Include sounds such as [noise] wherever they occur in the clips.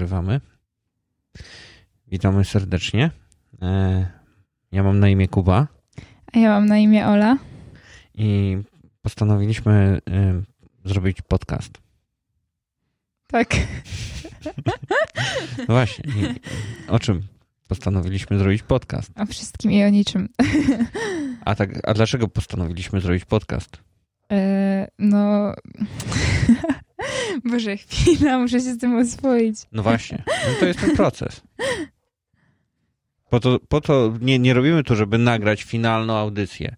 nagrywamy. Witamy serdecznie. E, ja mam na imię Kuba. A ja mam na imię Ola. I postanowiliśmy e, zrobić podcast. Tak. [laughs] No właśnie. o czym postanowiliśmy zrobić podcast? O wszystkim i o niczym. [laughs] A, tak, a dlaczego postanowiliśmy zrobić podcast? E, no. [laughs] Boże, chwila, muszę się z tym oswoić. No właśnie, no to jest ten proces. Po to, po to nie, nie robimy tu, żeby nagrać finalną audycję,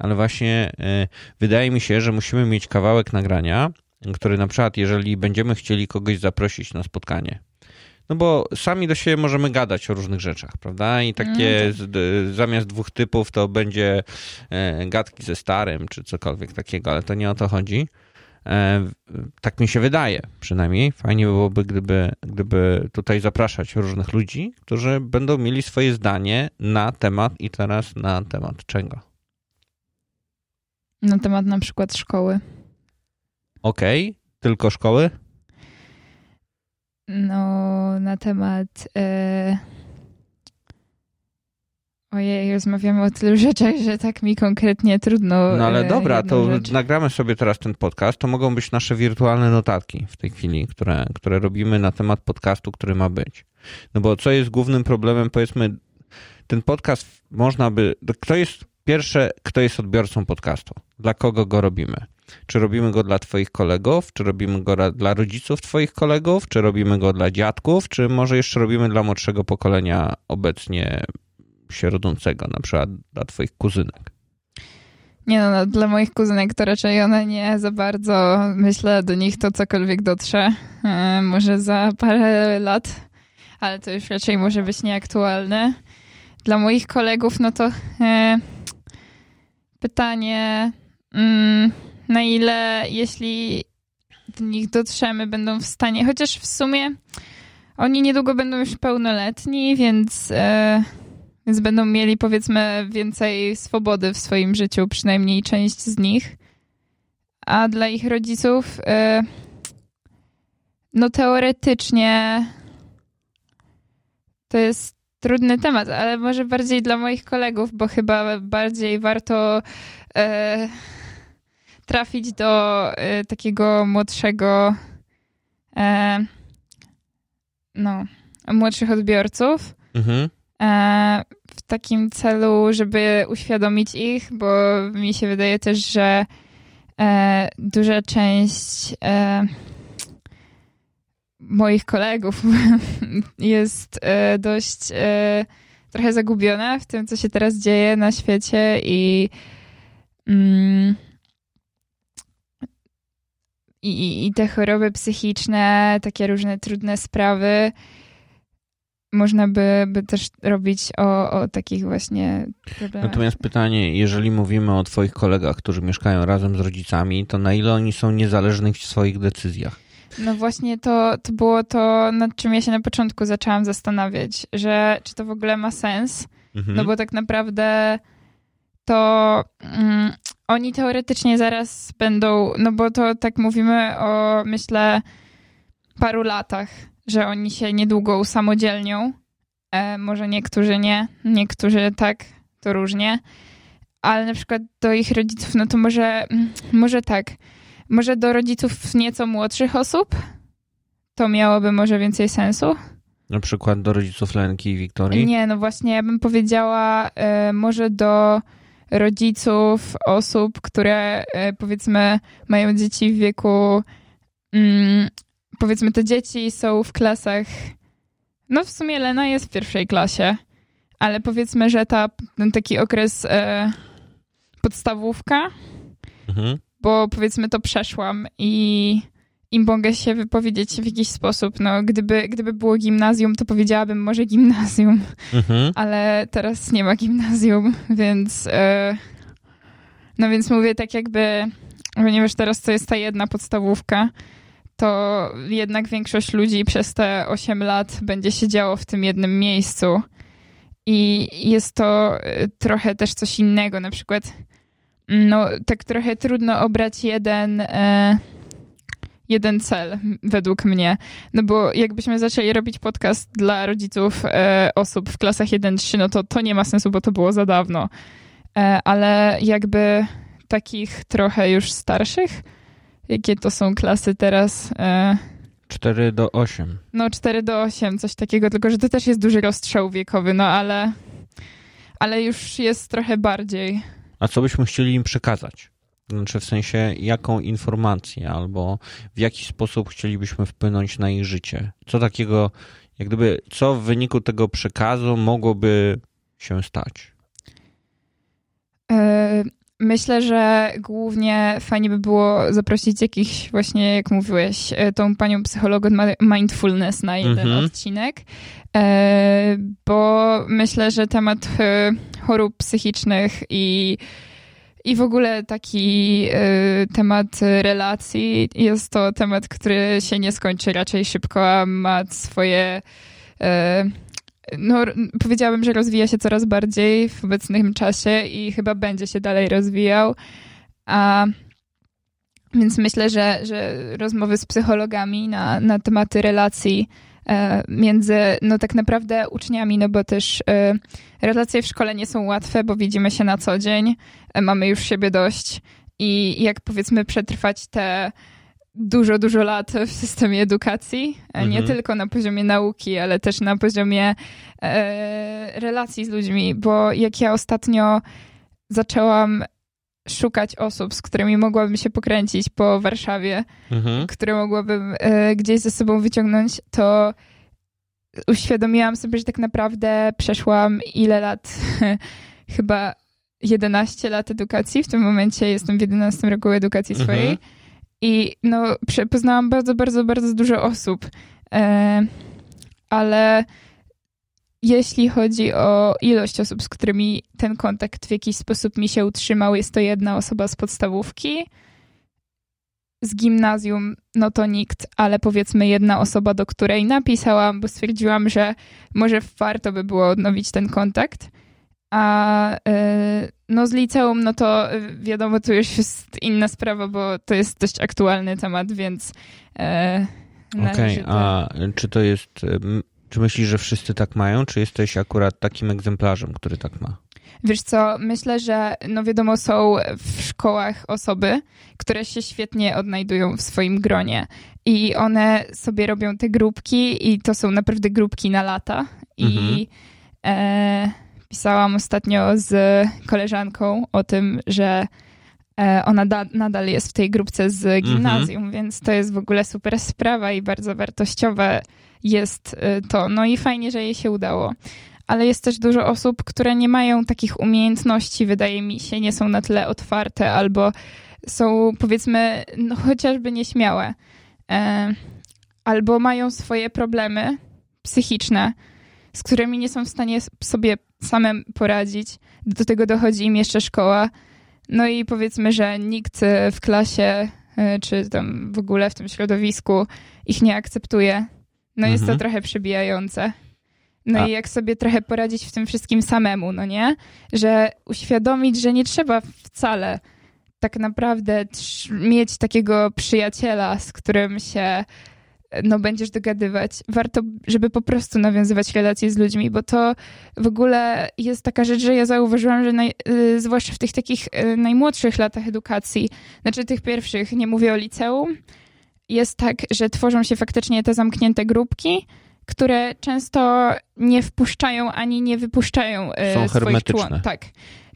ale właśnie y, wydaje mi się, że musimy mieć kawałek nagrania, który na przykład, jeżeli będziemy chcieli kogoś zaprosić na spotkanie, no bo sami do siebie możemy gadać o różnych rzeczach, prawda? I takie mm, z, zamiast dwóch typów to będzie e, gadki ze starym, czy cokolwiek takiego, ale to nie o to chodzi. E, tak mi się wydaje, przynajmniej. Fajnie byłoby, gdyby, gdyby tutaj zapraszać różnych ludzi, którzy będą mieli swoje zdanie na temat i teraz na temat czego? Na temat na przykład szkoły. Okej, okay. tylko szkoły? No, na temat. E... Ojej, rozmawiamy o tylu rzeczach, że tak mi konkretnie trudno. No ale dobra, to rzecz. nagramy sobie teraz ten podcast. To mogą być nasze wirtualne notatki w tej chwili, które, które robimy na temat podcastu, który ma być. No bo co jest głównym problemem, powiedzmy, ten podcast można by. Kto jest pierwsze, kto jest odbiorcą podcastu? Dla kogo go robimy? Czy robimy go dla Twoich kolegów, czy robimy go dla rodziców Twoich kolegów, czy robimy go dla dziadków, czy może jeszcze robimy dla młodszego pokolenia obecnie się rodzącego, na przykład dla Twoich kuzynek? Nie no, no, dla moich kuzynek to raczej one nie za bardzo, myślę, do nich to cokolwiek dotrze. E, może za parę lat, ale to już raczej może być nieaktualne. Dla moich kolegów, no to e, pytanie, mm, na ile jeśli do nich dotrzemy, będą w stanie, chociaż w sumie oni niedługo będą już pełnoletni, więc, e, więc będą mieli powiedzmy więcej swobody w swoim życiu, przynajmniej część z nich. A dla ich rodziców, e, no teoretycznie to jest trudny temat, ale może bardziej dla moich kolegów, bo chyba bardziej warto. E, trafić do y, takiego młodszego, e, no, młodszych odbiorców. Mhm. W takim celu, żeby uświadomić ich, bo mi się wydaje też, że e, duża część e, moich kolegów [laughs] jest e, dość e, trochę zagubiona w tym, co się teraz dzieje na świecie i mm, i, i te choroby psychiczne, takie różne trudne sprawy, można by, by też robić o, o takich właśnie problemach. Natomiast pytanie, jeżeli mówimy o twoich kolegach, którzy mieszkają razem z rodzicami, to na ile oni są niezależni w swoich decyzjach? No właśnie to, to było to, nad czym ja się na początku zaczęłam zastanawiać, że czy to w ogóle ma sens, mhm. no bo tak naprawdę to mm, oni teoretycznie zaraz będą, no bo to tak mówimy o, myślę, paru latach, że oni się niedługo usamodzielnią. E, może niektórzy nie, niektórzy tak, to różnie. Ale na przykład do ich rodziców, no to może, mm, może tak, może do rodziców nieco młodszych osób to miałoby może więcej sensu. Na przykład do rodziców Lenki i Wiktorii? Nie, no właśnie, ja bym powiedziała e, może do rodziców, osób, które e, powiedzmy mają dzieci w wieku, mm, powiedzmy te dzieci są w klasach, no w sumie Lena jest w pierwszej klasie, ale powiedzmy, że ta, ten taki okres e, podstawówka, mhm. bo powiedzmy to przeszłam i i mogę się wypowiedzieć w jakiś sposób. No, gdyby, gdyby było gimnazjum, to powiedziałabym może gimnazjum, mhm. ale teraz nie ma gimnazjum, więc e, no więc mówię tak jakby, ponieważ teraz to jest ta jedna podstawówka, to jednak większość ludzi przez te 8 lat będzie siedziało w tym jednym miejscu i jest to e, trochę też coś innego, na przykład no tak trochę trudno obrać jeden... E, jeden cel według mnie. No bo jakbyśmy zaczęli robić podcast dla rodziców e, osób w klasach 1-3, no to to nie ma sensu, bo to było za dawno. E, ale jakby takich trochę już starszych, jakie to są klasy teraz? E, 4 do 8. no 4 do 8, coś takiego, tylko że to też jest duży rozstrzał wiekowy, no ale, ale już jest trochę bardziej. A co byśmy chcieli im przekazać? Znaczy w sensie, jaką informację albo w jaki sposób chcielibyśmy wpłynąć na ich życie? Co takiego, jak gdyby, co w wyniku tego przekazu mogłoby się stać? Myślę, że głównie fajnie by było zaprosić jakiś właśnie, jak mówiłeś, e, tą panią psycholog od ma- mindfulness na jeden Mhm. odcinek, e, bo myślę, że temat e, chorób psychicznych i, i w ogóle taki temat relacji jest to temat, który się nie skończy raczej szybko, a ma swoje no, powiedziałabym, że rozwija się coraz bardziej w obecnym czasie i chyba będzie się dalej rozwijał. A więc myślę, że, że rozmowy z psychologami na, na tematy relacji e, między, no tak naprawdę uczniami, no bo też e, relacje w szkole nie są łatwe, bo widzimy się na co dzień, e, mamy już siebie dość i jak powiedzmy przetrwać te dużo, dużo lat w systemie edukacji, e, nie Mhm. tylko na poziomie nauki, ale też na poziomie e, relacji z ludźmi, bo jak ja ostatnio zaczęłam szukać osób, z którymi mogłabym się pokręcić po Warszawie, Mhm. które mogłabym e, gdzieś ze sobą wyciągnąć, to uświadomiłam sobie, że tak naprawdę przeszłam ile lat? [laughs] Chyba 11 lat edukacji. W tym momencie jestem w 11 roku edukacji Mhm. I no, poznałam bardzo, bardzo, bardzo dużo osób. E, ale jeśli chodzi o ilość osób, z którymi ten kontakt w jakiś sposób mi się utrzymał, jest to jedna osoba z podstawówki. Z gimnazjum, no to nikt, ale powiedzmy jedna osoba, do której napisałam, bo stwierdziłam, że może warto by było odnowić ten kontakt. A e, no z liceum, no to e, wiadomo, to już jest inna sprawa, bo to jest dość aktualny temat, więc e, Okej, to- a czy to jest, czy myślisz, że wszyscy tak mają, czy jesteś akurat takim egzemplarzem, który tak ma? Wiesz co, myślę, że no wiadomo, są w szkołach osoby, które się świetnie odnajdują w swoim gronie i one sobie robią te grupki i to są naprawdę grupki na lata i e, pisałam ostatnio z koleżanką o tym, że e, ona da, nadal jest w tej grupce z gimnazjum, więc to jest w ogóle super sprawa i bardzo wartościowe jest e, to. No i fajnie, że jej się udało. Ale jest też dużo osób, które nie mają takich umiejętności, wydaje mi się, nie są na tyle otwarte albo są powiedzmy no, chociażby nieśmiałe. E, albo mają swoje problemy psychiczne, z którymi nie są w stanie sobie samym poradzić. Do tego dochodzi im jeszcze szkoła. No i powiedzmy, że nikt e, w klasie e, czy tam w ogóle w tym środowisku ich nie akceptuje. No jest to Mhm. trochę przybijające. No A- i jak sobie trochę poradzić w tym wszystkim samemu, no nie? Że uświadomić, że nie trzeba wcale tak naprawdę mieć takiego przyjaciela, z którym się no, będziesz dogadywać. Warto, żeby po prostu nawiązywać relacje z ludźmi, bo to w ogóle jest taka rzecz, że ja zauważyłam, że naj, y, zwłaszcza w tych takich y, najmłodszych latach edukacji, znaczy tych pierwszych, nie mówię o liceum, jest tak, że tworzą się faktycznie te zamknięte grupki, które często nie wpuszczają ani nie wypuszczają y, Są swoich hermetyczne. członków. Tak.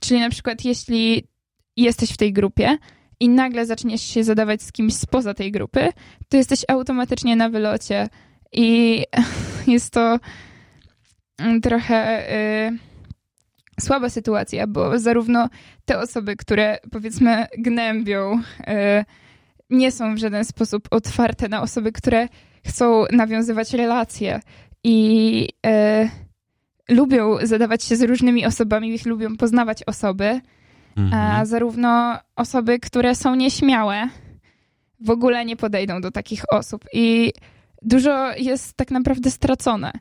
Czyli na przykład jeśli jesteś w tej grupie i nagle zaczniesz się zadawać z kimś spoza tej grupy, to jesteś automatycznie na wylocie. I [laughs] jest to mm, trochę y, słaba sytuacja, bo zarówno te osoby, które powiedzmy gnębią, y, nie są w żaden sposób otwarte na osoby, które chcą nawiązywać relacje i y, lubią zadawać się z różnymi osobami, lubią poznawać osoby, Mhm. zarówno osoby, które są nieśmiałe, w ogóle nie podejdą do takich osób. I dużo jest tak naprawdę stracone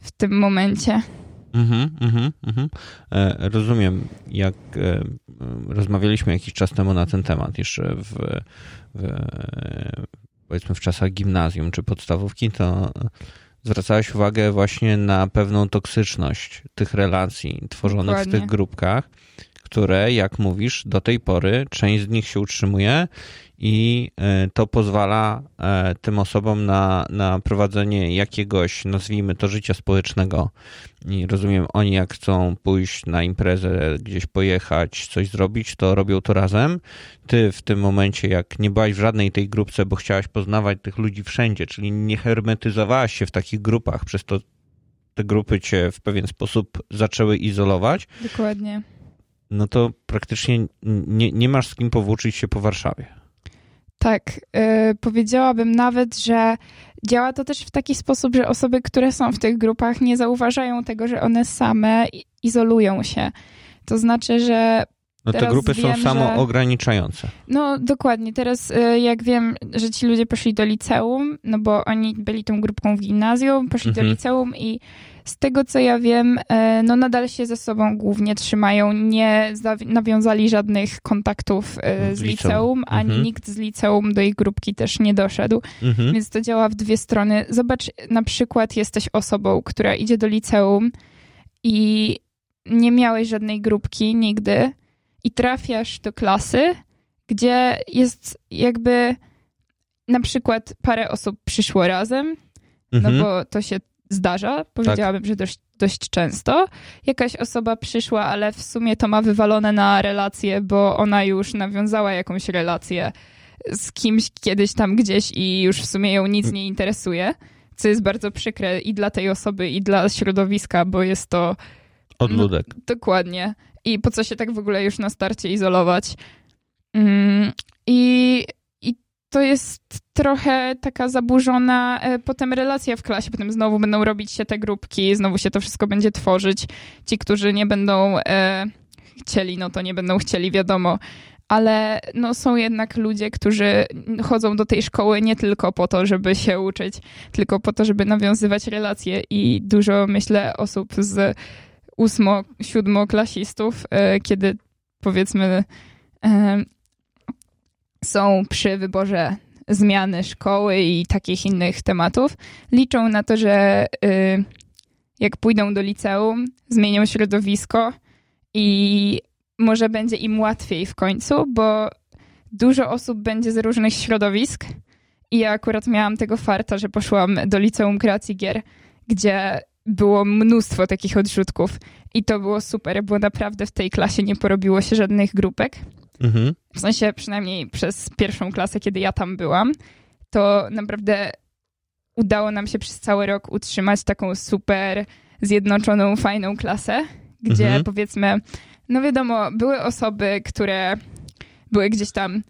w tym momencie. Mhm, mhm, mhm. E, rozumiem, jak e, rozmawialiśmy jakiś czas temu na ten temat, jeszcze w, w powiedzmy w czasach gimnazjum czy podstawówki, to zwracałeś uwagę właśnie na pewną toksyczność tych relacji tworzonych Dokładnie. w tych grupkach, które, jak mówisz, do tej pory część z nich się utrzymuje i e, to pozwala e, tym osobom na, na prowadzenie jakiegoś, nazwijmy to, życia społecznego. I rozumiem, oni jak chcą pójść na imprezę, gdzieś pojechać, coś zrobić, to robią to razem. Ty w tym momencie, jak nie byłaś w żadnej tej grupce, bo chciałaś poznawać tych ludzi wszędzie, czyli nie hermetyzowałaś się w takich grupach, przez to te grupy cię w pewien sposób zaczęły izolować. Dokładnie. No to praktycznie nie, nie masz z kim powłóczyć się po Warszawie. Tak, yy, powiedziałabym nawet, że działa to też w taki sposób, że osoby, które są w tych grupach, nie zauważają tego, że one same izolują się. To znaczy, że. No te grupy wiem, są samoograniczające. no dokładnie. Teraz y, jak wiem, że ci ludzie poszli do liceum, no bo oni byli tą grupką w gimnazjum, poszli mhm. do liceum i z tego co ja wiem, e, no nadal się ze sobą głównie trzymają, nie nawiązali żadnych kontaktów e, z liceum, ani mhm. nikt z liceum do ich grupki też nie doszedł, mhm. więc to działa w dwie strony. Zobacz, na przykład jesteś osobą, która idzie do liceum i nie miałeś żadnej grupki nigdy i trafiasz do klasy, gdzie jest jakby na przykład parę osób przyszło razem, no mhm. no bo to się zdarza, powiedziałabym, tak. że dość, dość często. Jakaś osoba przyszła, ale w sumie to ma wywalone na relacje, bo ona już nawiązała jakąś relację z kimś kiedyś tam gdzieś i już w sumie ją nic nie interesuje, co jest bardzo przykre i dla tej osoby, i dla środowiska, bo jest to... Odludek. No, dokładnie. I po co się tak w ogóle już na starcie izolować? Mm, I to jest trochę taka zaburzona e, potem relacja w klasie, potem znowu będą robić się te grupki, znowu się to wszystko będzie tworzyć. Ci, którzy nie będą e, chcieli, no to nie będą chcieli, wiadomo. Ale no, są jednak ludzie, którzy chodzą do tej szkoły nie tylko po to, żeby się uczyć, tylko po to, żeby nawiązywać relacje i dużo, myślę, osób z ósmo, siódmoklasistów, e, kiedy powiedzmy są przy wyborze zmiany szkoły i takich innych tematów, liczą na to, że y, jak pójdą do liceum, zmienią środowisko i może będzie im łatwiej w końcu, bo dużo osób będzie z różnych środowisk. I ja akurat miałam tego farta, że poszłam do liceum kreacji gier, gdzie było mnóstwo takich odrzutków. I to było super, bo naprawdę w tej klasie nie porobiło się żadnych grupek. Mhm. W sensie przynajmniej przez pierwszą klasę, kiedy ja tam byłam, to naprawdę udało nam się przez cały rok utrzymać taką super zjednoczoną, fajną klasę, gdzie mhm. powiedzmy, no wiadomo, były osoby, które były gdzieś tam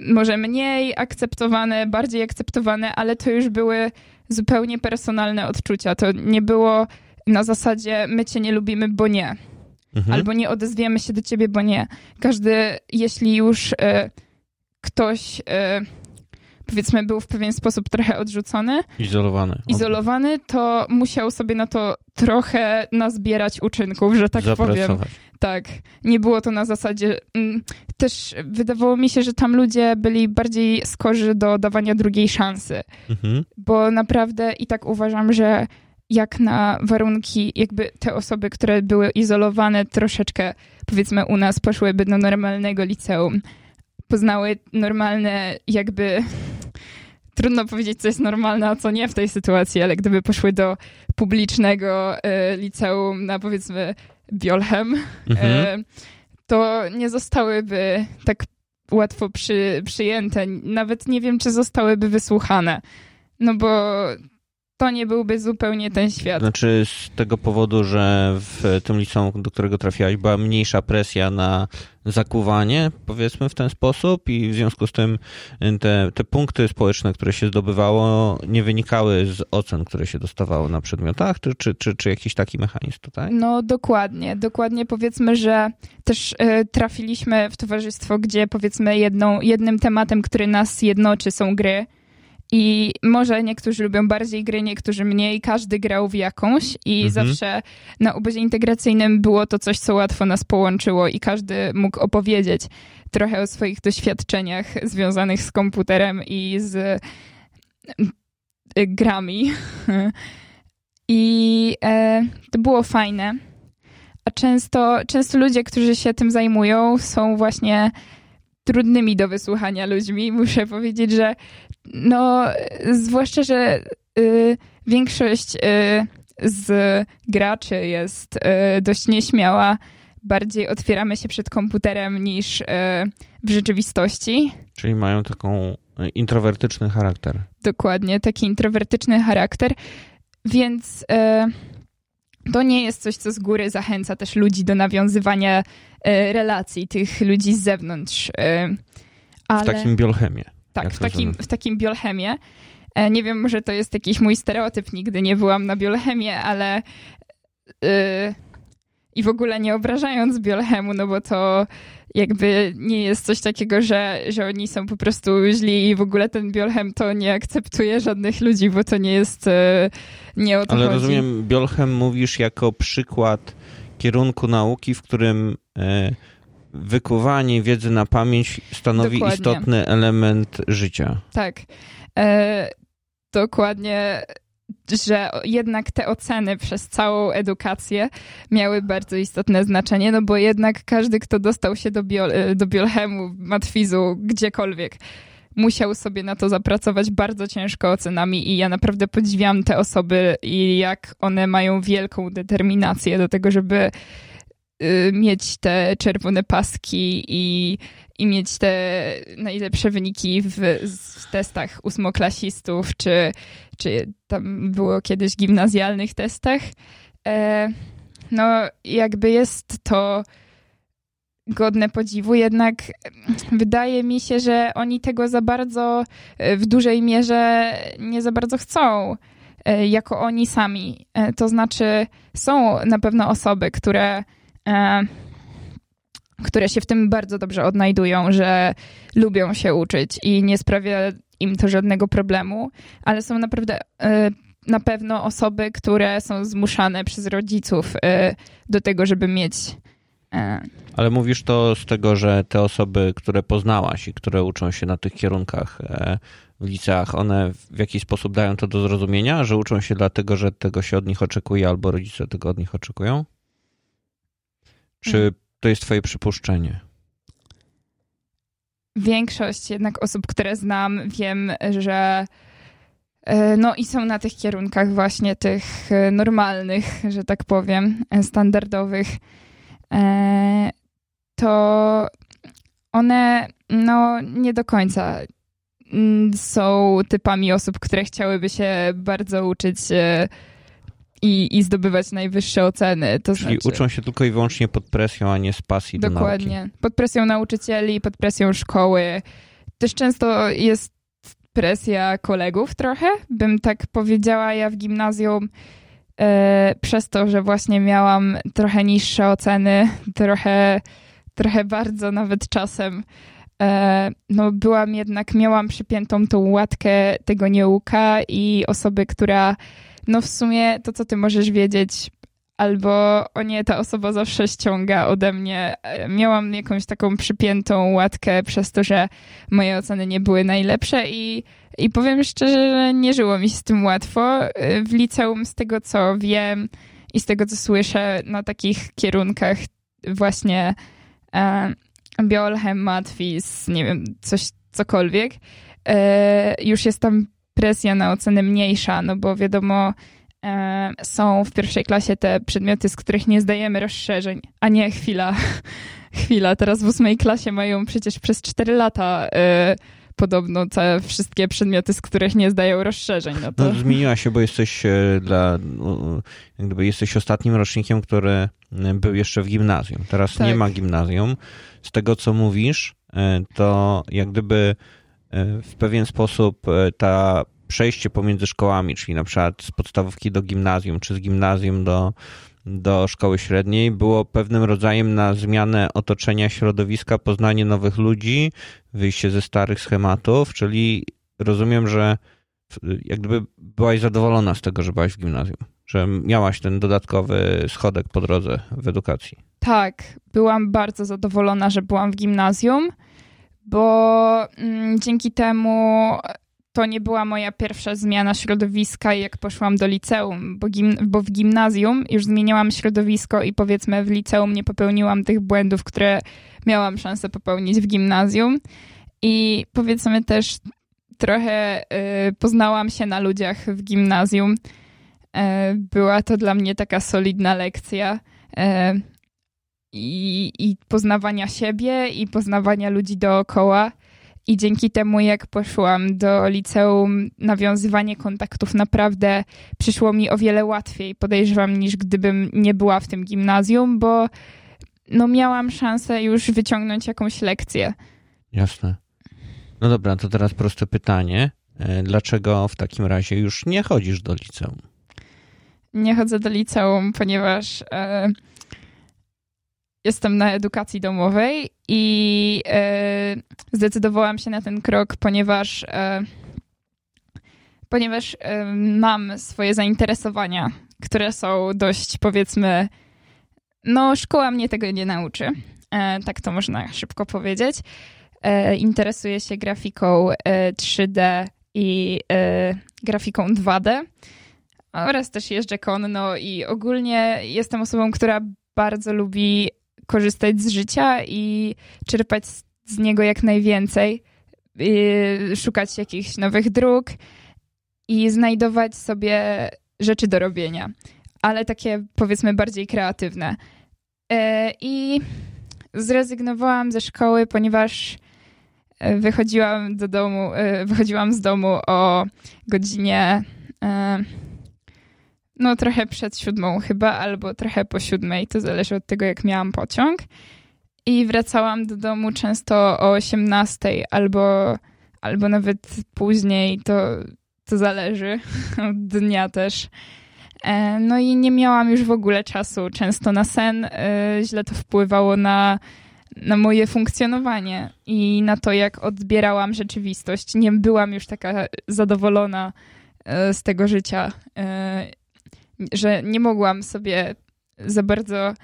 może mniej akceptowane, bardziej akceptowane, ale to już były zupełnie personalne odczucia. To nie było na zasadzie my cię nie lubimy, bo nie mhm. albo nie odezwiemy się do ciebie, bo nie. Każdy, jeśli już y, ktoś y, powiedzmy był w pewien sposób trochę odrzucony, izolowany, izolowany, to musiał sobie na to trochę nazbierać uczynków, że tak powiem. Tak, nie było to na zasadzie. Mm, też wydawało mi się, że tam ludzie byli bardziej skorzy do dawania drugiej szansy, mhm. bo naprawdę i tak uważam, że jak na warunki, jakby te osoby, które były izolowane troszeczkę, powiedzmy u nas, poszłyby do normalnego liceum, poznały normalne, jakby trudno powiedzieć, co jest normalne, a co nie w tej sytuacji, ale gdyby poszły do publicznego e, liceum na powiedzmy Biolchem, mhm. e, to nie zostałyby tak łatwo przy, przyjęte. Nawet nie wiem, czy zostałyby wysłuchane. No bo to nie byłby zupełnie ten świat. Znaczy z tego powodu, że w tym liceum, do którego trafiłaś, była mniejsza presja na zakuwanie, powiedzmy w ten sposób i w związku z tym te, te punkty społeczne, które się zdobywało, nie wynikały z ocen, które się dostawało na przedmiotach, czy, czy, czy, czy jakiś taki mechanizm tutaj? No dokładnie, dokładnie powiedzmy, że też y, trafiliśmy w towarzystwo, gdzie powiedzmy jedną, jednym tematem, który nas jednoczy są gry, i może niektórzy lubią bardziej gry, niektórzy mniej. Każdy grał w jakąś i mhm. zawsze na obozie integracyjnym było to coś, co łatwo nas połączyło i każdy mógł opowiedzieć trochę o swoich doświadczeniach związanych z komputerem i z grami. [laughs] I e, to było fajne. A często, często ludzie, którzy się tym zajmują, są właśnie trudnymi do wysłuchania ludźmi. Muszę powiedzieć, że no, zwłaszcza, że y, większość y, z graczy jest y, dość nieśmiała. Bardziej otwieramy się przed komputerem niż y, w rzeczywistości. Czyli mają taką introwertyczny charakter. Dokładnie, taki introwertyczny charakter. Więc e, to nie jest coś, co z góry zachęca też ludzi do nawiązywania e, relacji, tych ludzi z zewnątrz. E, ale... W takim biolchemie. Tak, w takim, w takim biolchemie. Nie wiem, może to jest jakiś mój stereotyp, nigdy nie byłam na biolchemie, ale i w ogóle nie obrażając biolchemu, no bo to jakby nie jest coś takiego, że, że oni są po prostu źli i w ogóle ten biolchem to nie akceptuje żadnych ludzi, bo to nie jest e, nie o to Ale chodzi. rozumiem, biolchem mówisz jako przykład kierunku nauki, w którym e, wykuwanie wiedzy na pamięć stanowi Dokładnie. istotny element życia. Tak. E, dokładnie że jednak te oceny przez całą edukację miały bardzo istotne znaczenie, no bo jednak każdy, kto dostał się do, bio, do biolchemu, matwizu, gdziekolwiek, musiał sobie na to zapracować bardzo ciężko ocenami i ja naprawdę podziwiam te osoby i jak one mają wielką determinację do tego, żeby y, mieć te czerwone paski i i mieć te najlepsze wyniki w, w testach ósmoklasistów, czy, czy tam było kiedyś gimnazjalnych testach. E, no, jakby jest to godne podziwu, jednak wydaje mi się, że oni tego za bardzo e, w dużej mierze nie za bardzo chcą, e, jako oni sami. To znaczy, są na pewno osoby, które które się w tym bardzo dobrze odnajdują, że lubią się uczyć i nie sprawia im to żadnego problemu, ale są naprawdę e, na pewno osoby, które są zmuszane przez rodziców e, do tego, żeby mieć. E, ale mówisz to z tego, że te osoby, które poznałaś i które uczą się na tych kierunkach w liceach, one w jakiś sposób dają to do zrozumienia, że uczą się dlatego, że tego się od nich oczekuje, albo rodzice tego od nich oczekują? Czy hmm to jest twoje przypuszczenie? Większość jednak osób, które znam, wiem, że e, no i są na tych kierunkach właśnie tych e, normalnych, że tak powiem, e, standardowych, to one no nie do końca mm, są typami osób, które chciałyby się bardzo uczyć i, i zdobywać najwyższe oceny. To Czyli znaczy... uczą się tylko i wyłącznie pod presją, a nie z pasji Dokładnie. do nauki. Pod presją nauczycieli, pod presją szkoły. Też często jest presja kolegów trochę, bym tak powiedziała. Ja w gimnazjum e, przez to, że właśnie miałam trochę niższe oceny, trochę, trochę bardzo nawet czasem e, no byłam jednak, miałam przypiętą tą łatkę tego nieuka i osoby, która no w sumie to, co ty możesz wiedzieć, albo o nie, ta osoba zawsze ściąga ode mnie. Miałam jakąś taką przypiętą łatkę przez to, że moje oceny nie były najlepsze i, i powiem szczerze, że nie żyło mi się z tym łatwo. W liceum, z tego co wiem i z tego co słyszę, na takich kierunkach właśnie e, biolchem, matwis, nie wiem, coś, cokolwiek, e, już jest tam presja na ocenę mniejsza, no bo wiadomo, e, są w pierwszej klasie te przedmioty, z których nie zdajemy rozszerzeń, a nie chwila, [laughs] chwila. Teraz w ósmej klasie mają przecież przez cztery lata e, podobno te wszystkie przedmioty, z których nie zdają rozszerzeń. No, to... no zmieniła się, bo jesteś e, dla, jakby jesteś ostatnim rocznikiem, który był jeszcze w gimnazjum. Teraz tak. nie ma gimnazjum. Z tego, co mówisz, to jak gdyby w pewien sposób e, ta przejście pomiędzy szkołami, czyli na przykład z podstawówki do gimnazjum, czy z gimnazjum do, do szkoły średniej, było pewnym rodzajem na zmianę otoczenia środowiska, poznanie nowych ludzi, wyjście ze starych schematów, czyli rozumiem, że jak gdyby byłaś zadowolona z tego, że byłaś w gimnazjum, że miałaś ten dodatkowy schodek po drodze w edukacji. Tak, byłam bardzo zadowolona, że byłam w gimnazjum bo mm, dzięki temu to nie była moja pierwsza zmiana środowiska, jak poszłam do liceum, bo, gim, bo w gimnazjum już zmieniałam środowisko i powiedzmy w liceum nie popełniłam tych błędów, które miałam szansę popełnić w gimnazjum. I powiedzmy też trochę y, poznałam się na ludziach w gimnazjum. Y, była to dla mnie taka solidna lekcja. Y, i, i poznawania siebie, i poznawania ludzi dookoła. I dzięki temu, jak poszłam do liceum, nawiązywanie kontaktów naprawdę przyszło mi o wiele łatwiej, podejrzewam, niż gdybym nie była w tym gimnazjum, bo no, miałam szansę już wyciągnąć jakąś lekcję. Jasne. No dobra, to teraz proste pytanie. E, dlaczego w takim razie już nie chodzisz do liceum? Nie chodzę do liceum, ponieważ. E, jestem na edukacji domowej i e, zdecydowałam się na ten krok, ponieważ, e, ponieważ e, mam swoje zainteresowania, które są dość, powiedzmy, no, szkoła mnie tego nie nauczy. E, tak to można szybko powiedzieć. E, interesuję się grafiką 3D e, i grafiką 2D oraz też jeżdżę konno i ogólnie jestem osobą, która bardzo lubi korzystać z życia i czerpać z niego jak najwięcej, szukać jakichś nowych dróg i znajdować sobie rzeczy do robienia, ale takie powiedzmy bardziej kreatywne. E, I zrezygnowałam ze szkoły, ponieważ e, wychodziłam do domu, e, wychodziłam z domu o godzinie no trochę przed siódmą chyba, albo trochę po siódmej, to zależy od tego, jak miałam pociąg. I wracałam do domu często o 18 albo, albo nawet później, to, to zależy [laughs] od dnia też. E, no i nie miałam już w ogóle czasu często na sen. E, źle to wpływało na, na moje funkcjonowanie i na to, jak odbierałam rzeczywistość. Nie byłam już taka zadowolona e, z tego życia że nie mogłam sobie za bardzo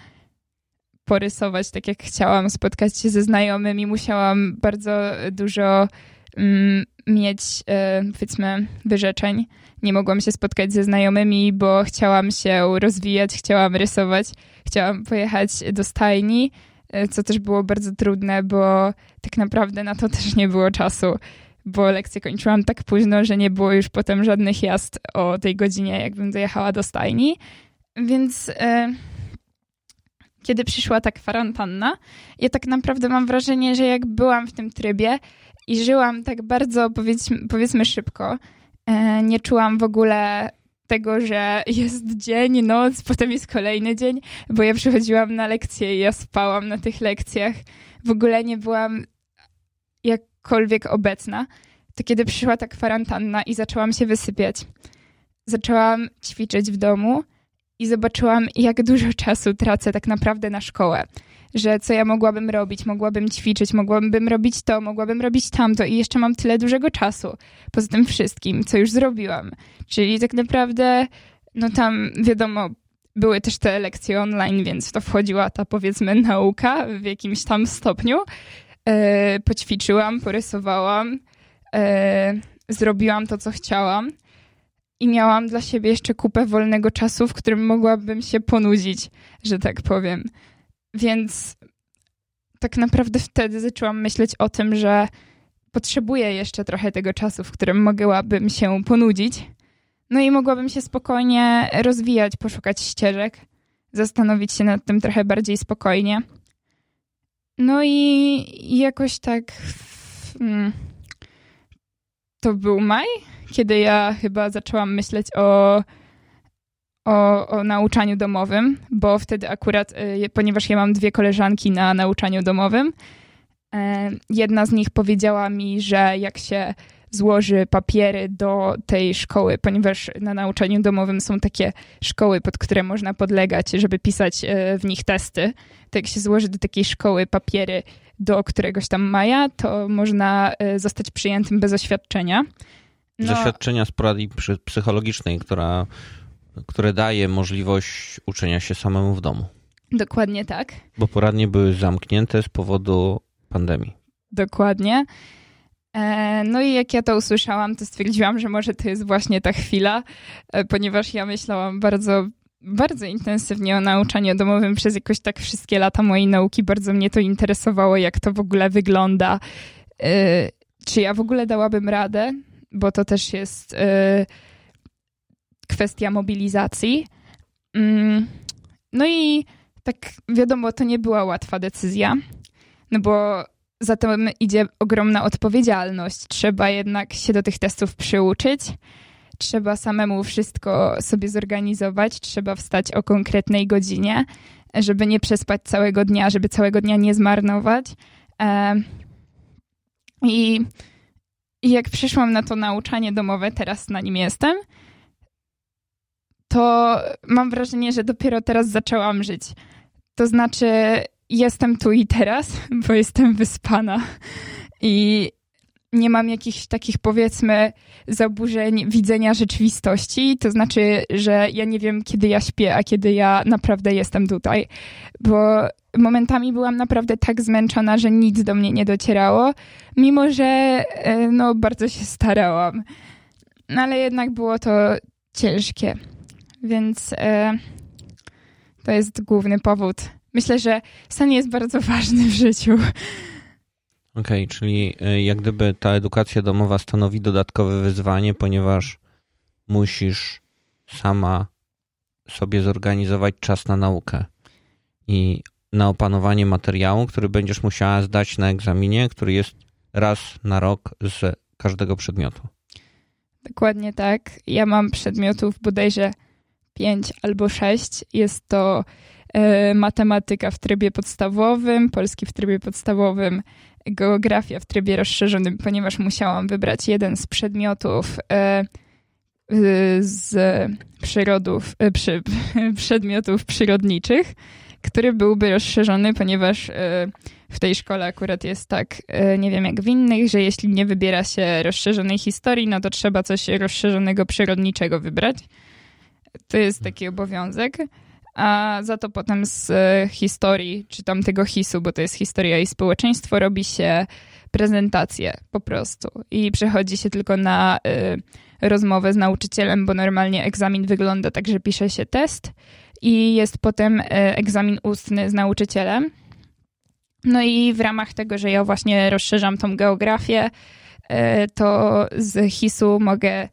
porysować tak jak chciałam, spotkać się ze znajomymi, musiałam bardzo dużo mm, mieć, e, powiedzmy, wyrzeczeń. Nie mogłam się spotkać ze znajomymi, bo chciałam się rozwijać, chciałam rysować, chciałam pojechać do stajni, e, co też było bardzo trudne, bo tak naprawdę na to też nie było czasu bo lekcję kończyłam tak późno, że nie było już potem żadnych jazd o tej godzinie, jakbym dojechała do stajni. Więc e, kiedy przyszła ta kwarantanna, ja tak naprawdę mam wrażenie, że jak byłam w tym trybie i żyłam tak bardzo, powiedzmy, powiedzmy szybko, e, nie czułam w ogóle tego, że jest dzień, noc, potem jest kolejny dzień, bo ja przychodziłam na lekcje i ja spałam na tych lekcjach. W ogóle nie byłam jakkolwiek obecna, to kiedy przyszła ta kwarantanna i zaczęłam się wysypiać, zaczęłam ćwiczyć w domu i zobaczyłam, jak dużo czasu tracę tak naprawdę na szkołę. Że co ja mogłabym robić? Mogłabym ćwiczyć, mogłabym robić to, mogłabym robić tamto i jeszcze mam tyle dużego czasu poza tym wszystkim, co już zrobiłam. Czyli tak naprawdę, no tam wiadomo, były też te lekcje online, więc to wchodziła ta powiedzmy nauka w jakimś tam stopniu, e, poćwiczyłam, porysowałam, e, zrobiłam to, co chciałam i miałam dla siebie jeszcze kupę wolnego czasu, w którym mogłabym się ponudzić, że tak powiem. Więc tak naprawdę wtedy zaczęłam myśleć o tym, że potrzebuję jeszcze trochę tego czasu, w którym mogłabym się ponudzić. No i mogłabym się spokojnie rozwijać, poszukać ścieżek, zastanowić się nad tym trochę bardziej spokojnie. No i jakoś tak. Hmm, to był maj, kiedy ja chyba zaczęłam myśleć o, o, o nauczaniu domowym, bo wtedy akurat, y, ponieważ ja mam dwie koleżanki na nauczaniu domowym, e, jedna z nich powiedziała mi, że jak się złoży papiery do tej szkoły, ponieważ na nauczaniu domowym są takie szkoły, pod które można podlegać, żeby pisać e, w nich testy. To jak się złoży do takiej szkoły papiery do któregoś tam maja, to można e, zostać przyjętym bez oświadczenia. No, Zaświadczenia z porady psychologicznej, która, które daje możliwość uczenia się samemu w domu. Dokładnie tak. Bo poradnie były zamknięte z powodu pandemii. Dokładnie. E, no i jak ja to usłyszałam, to stwierdziłam, że może to jest właśnie ta chwila, e, ponieważ ja myślałam bardzo, bardzo intensywnie o nauczaniu domowym przez jakoś tak wszystkie lata mojej nauki. Bardzo mnie to interesowało, jak to w ogóle wygląda. E, czy ja w ogóle dałabym radę, bo to też jest kwestia mobilizacji. Mm, no i tak wiadomo, to nie była łatwa decyzja, no bo za tym idzie ogromna odpowiedzialność. Trzeba jednak się do tych testów przyuczyć. Trzeba samemu wszystko sobie zorganizować, trzeba wstać o konkretnej godzinie, żeby nie przespać całego dnia, żeby całego dnia nie zmarnować. I, i jak przyszłam na to nauczanie domowe, teraz na nim jestem, to mam wrażenie, że dopiero teraz zaczęłam żyć. To znaczy, jestem tu i teraz, [laughs] bo jestem wyspana i nie mam jakichś takich, powiedzmy, zaburzeń widzenia rzeczywistości. To znaczy, że ja nie wiem, kiedy ja śpię, a kiedy ja naprawdę jestem tutaj, bo momentami byłam naprawdę tak zmęczona, że nic do mnie nie docierało, mimo że e, no, bardzo się starałam. No, ale jednak było to ciężkie. Więc e, to jest główny powód. Myślę, że sen jest bardzo ważny w życiu. Okej, okay, czyli e, jak gdyby ta edukacja domowa stanowi dodatkowe wyzwanie, ponieważ musisz sama sobie zorganizować czas na naukę i na opanowanie materiału, który będziesz musiała zdać na egzaminie, który jest raz na rok z każdego przedmiotu. Dokładnie tak. Ja mam przedmiotów bodajże 5 albo 6. Jest to matematyka w trybie podstawowym, polski w trybie podstawowym, geografia w trybie rozszerzonym, ponieważ musiałam wybrać jeden z przedmiotów e, z przyrodów, e, przy, [laughs] przedmiotów przyrodniczych, który byłby rozszerzony, ponieważ w tej szkole akurat jest tak, nie wiem jak w innych, że jeśli nie wybiera się rozszerzonej historii, no to trzeba coś rozszerzonego przyrodniczego wybrać. To jest taki obowiązek. A za to potem z e, historii, czy tam tego HIS-u, bo to jest historia i społeczeństwo, robi się prezentację po prostu. I przechodzi się tylko na y, rozmowę z nauczycielem, bo normalnie egzamin wygląda tak, że pisze się test i jest potem y, egzamin ustny z nauczycielem. No i w ramach tego, że ja właśnie rozszerzam tą geografię, y, to z HIS-u mogę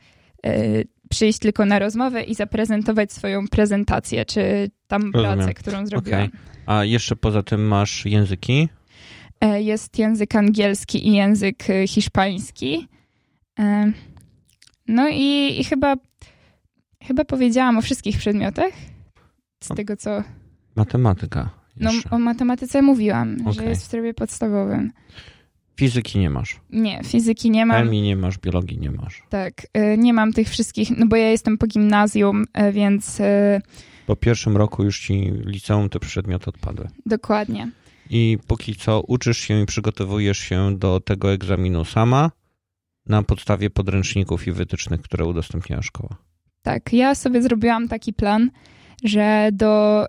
przyjść tylko na rozmowę i zaprezentować swoją prezentację, czy tam Rozumiem. pracę, którą zrobiłam. Okay. A jeszcze poza tym masz języki? E, jest język angielski i język e, hiszpański. E, no i, i chyba, chyba powiedziałam o wszystkich przedmiotach. Z no. tego co. Matematyka. No, jeszcze. No, o matematyce mówiłam, okay. że jest w trybie podstawowym. Fizyki nie masz. Nie, fizyki nie mam. Chemii nie masz, biologii nie masz. Tak, y, nie mam tych wszystkich, no bo ja jestem po gimnazjum, y, więc... Y, po pierwszym roku już ci liceum te przedmioty odpadły. Dokładnie. I póki co uczysz się i przygotowujesz się do tego egzaminu sama na podstawie podręczników i wytycznych, które udostępniała szkoła. Tak, ja sobie zrobiłam taki plan, że do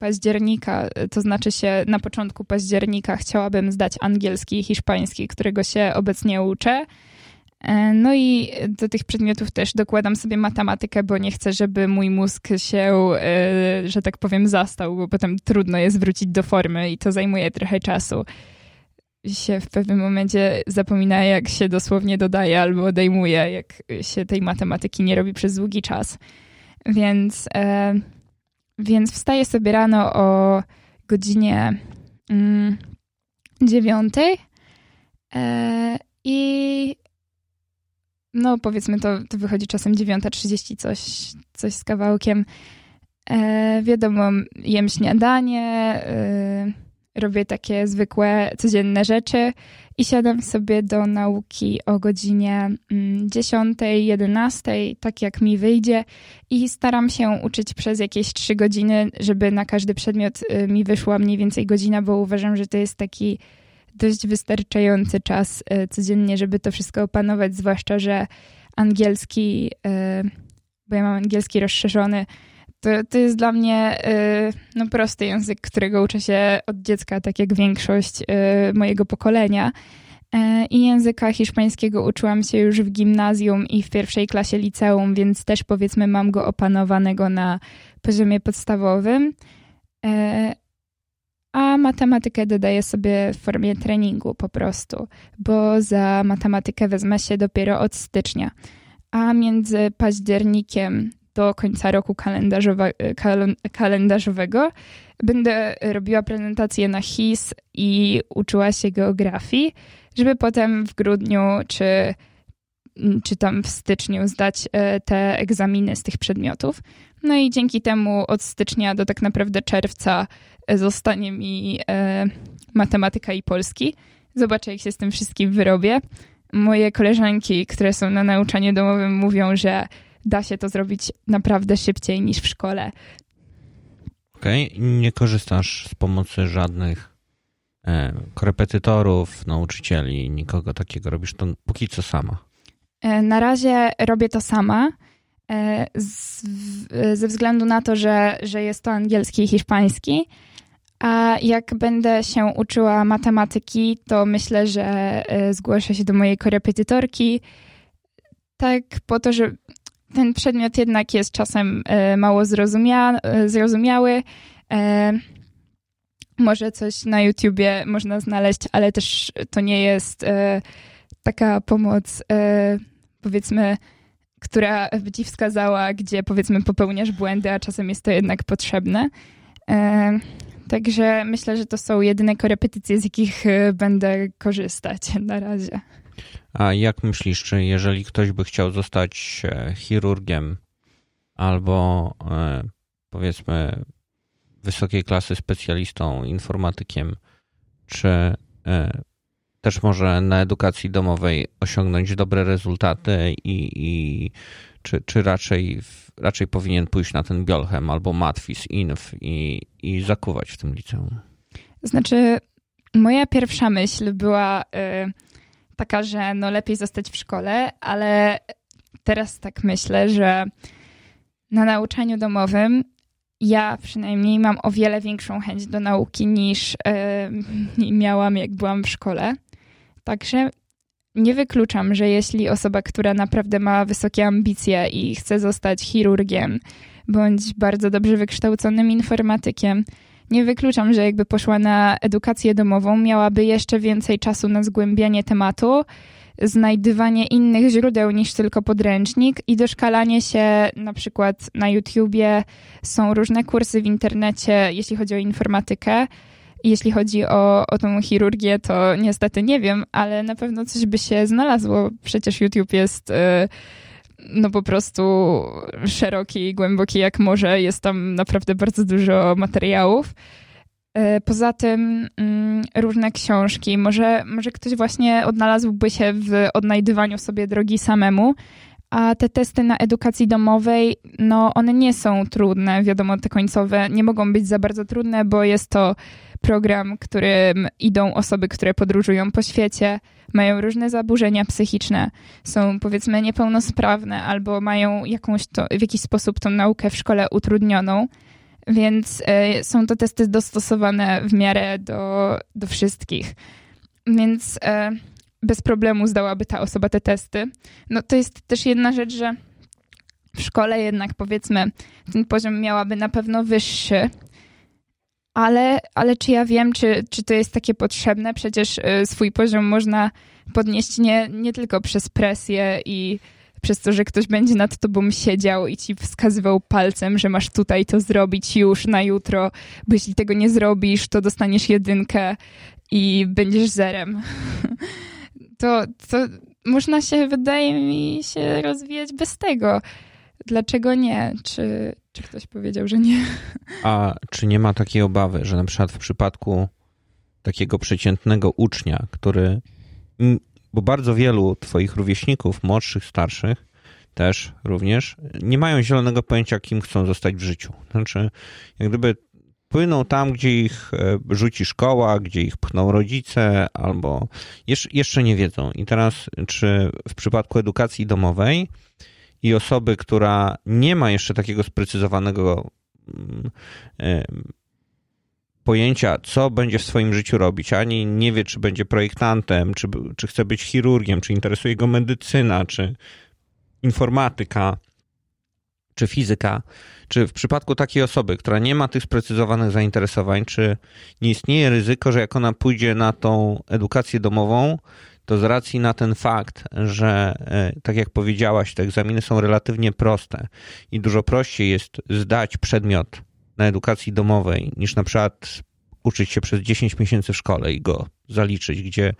października, to znaczy się na początku października chciałabym zdać angielski i hiszpański, którego się obecnie uczę. E, no i do tych przedmiotów też dokładam sobie matematykę, bo nie chcę, żeby mój mózg się, e, że tak powiem, zastał, bo potem trudno jest wrócić do formy i to zajmuje trochę czasu. Się w pewnym momencie zapomina, jak się dosłownie dodaje albo odejmuje, jak się tej matematyki nie robi przez długi czas. Więc e, więc wstaję sobie rano o godzinie mm, dziewiątej e, i no powiedzmy to, to wychodzi czasem 9.30 coś, coś z kawałkiem. E, wiadomo, jem śniadanie, e, robię takie zwykłe, codzienne rzeczy i siadam sobie do nauki o godzinie 10, mm, 11, tak jak mi wyjdzie i staram się uczyć przez jakieś 3 godziny, żeby na każdy przedmiot y, mi wyszła mniej więcej godzina, bo uważam, że to jest taki dość wystarczający czas y, codziennie, żeby to wszystko opanować, zwłaszcza, że angielski, y, bo ja mam angielski rozszerzony, to, to jest dla mnie y, no, prosty język, którego uczę się od dziecka, tak jak większość y, mojego pokolenia. E, I języka hiszpańskiego uczyłam się już w gimnazjum i w pierwszej klasie liceum, więc też powiedzmy mam go opanowanego na poziomie podstawowym. A matematykę dodaję sobie w formie treningu po prostu, bo za matematykę wezmę się dopiero od stycznia. A między październikiem do końca roku kalendarzowe, kalendarzowego będę robiła prezentację na HIS i uczyła się geografii, żeby potem w grudniu czy, czy tam w styczniu zdać e, te egzaminy z tych przedmiotów. No i dzięki temu od stycznia do tak naprawdę czerwca e, zostanie mi e, matematyka i polski. Zobaczę, jak się z tym wszystkim wyrobię. Moje koleżanki, które są na nauczaniu domowym, mówią, że da się to zrobić naprawdę szybciej niż w szkole. Okej, okay. nie korzystasz z pomocy żadnych e, korepetytorów, nauczycieli, nikogo takiego. Robisz to póki co sama. E, na razie robię to sama. E, z, ze względu na to, że, że jest to angielski i hiszpański. A jak będę się uczyła matematyki, to myślę, że e, zgłoszę się do mojej korepetytorki. Tak, po to, że ten przedmiot jednak jest czasem e, mało zrozumia, e, zrozumiały. E, może coś na YouTubie można znaleźć, ale też to nie jest taka pomoc, powiedzmy, która by ci wskazała, gdzie powiedzmy popełniasz błędy, a czasem jest to jednak potrzebne. Także myślę, że to są jedyne korepetycje, z jakich będę korzystać na razie. A jak myślisz, czy jeżeli ktoś by chciał zostać e, chirurgiem albo e, powiedzmy wysokiej klasy specjalistą, informatykiem, czy e, też może na edukacji domowej osiągnąć dobre rezultaty i, i czy, czy raczej, raczej powinien pójść na ten Biolchem albo Matwis, Inf i, i zakuwać w tym liceum? Znaczy, moja pierwsza myśl była... taka, że no lepiej zostać w szkole, ale teraz tak myślę, że na nauczaniu domowym ja przynajmniej mam o wiele większą chęć do nauki niż yy, [laughs] miałam, jak byłam w szkole. Także nie wykluczam, że jeśli osoba, która naprawdę ma wysokie ambicje i chce zostać chirurgiem bądź bardzo dobrze wykształconym informatykiem, nie wykluczam, że jakby poszła na edukację domową, miałaby jeszcze więcej czasu na zgłębianie tematu, znajdywanie innych źródeł niż tylko podręcznik i doszkalanie się na przykład na YouTubie. Są różne kursy w internecie, jeśli chodzi o informatykę. Jeśli chodzi o, o tą chirurgię, to niestety nie wiem, ale na pewno coś by się znalazło. Przecież YouTube jest. Yy, no po prostu szeroki i głęboki jak może. Jest tam naprawdę bardzo dużo materiałów. E, poza tym mm, różne książki. Może, może ktoś właśnie odnalazłby się w odnajdywaniu sobie drogi samemu, a te testy na edukacji domowej, no one nie są trudne, wiadomo, te końcowe nie mogą być za bardzo trudne, bo jest to program, którym idą osoby, które podróżują po świecie, mają różne zaburzenia psychiczne, są powiedzmy niepełnosprawne albo mają jakąś to, w jakiś sposób tą naukę w szkole utrudnioną. Więc y, są to testy dostosowane w miarę do, do wszystkich. Więc y, bez problemu zdałaby ta osoba te testy. No to jest też jedna rzecz, że w szkole jednak powiedzmy ten poziom miałaby na pewno wyższy, ale, ale czy ja wiem, czy, czy to jest takie potrzebne? Przecież y, swój poziom można podnieść nie, nie tylko przez presję i przez to, że ktoś będzie nad tobą siedział i ci wskazywał palcem, że masz tutaj to zrobić już na jutro, bo jeśli tego nie zrobisz, to dostaniesz jedynkę i będziesz zerem. [laughs] To, to można się, wydaje mi się, rozwijać bez tego. Dlaczego nie? Czy, czy ktoś powiedział, że nie? A czy nie ma takiej obawy, że na przykład w przypadku takiego przeciętnego ucznia, który. Bo bardzo wielu Twoich rówieśników, młodszych, starszych, też również, nie mają zielonego pojęcia, kim chcą zostać w życiu. Znaczy, jak gdyby płyną tam, gdzie ich e, rzuci szkoła, gdzie ich pchną rodzice, albo jeszcze nie wiedzą. I teraz, czy w przypadku edukacji domowej i osoby, która nie ma jeszcze takiego sprecyzowanego mm, pojęcia, co będzie w swoim życiu robić, ani nie wie, czy będzie projektantem, czy, czy chce być chirurgiem, czy interesuje go medycyna, czy informatyka, czy fizyka, czy w przypadku takiej osoby, która nie ma tych sprecyzowanych zainteresowań, czy nie istnieje ryzyko, że jak ona pójdzie na tą edukację domową, to z racji na ten fakt, że e, tak jak powiedziałaś, te egzaminy są relatywnie proste i dużo prościej jest zdać przedmiot na edukacji domowej niż na przykład uczyć się przez 10 miesięcy w szkole i go zaliczyć, gdzie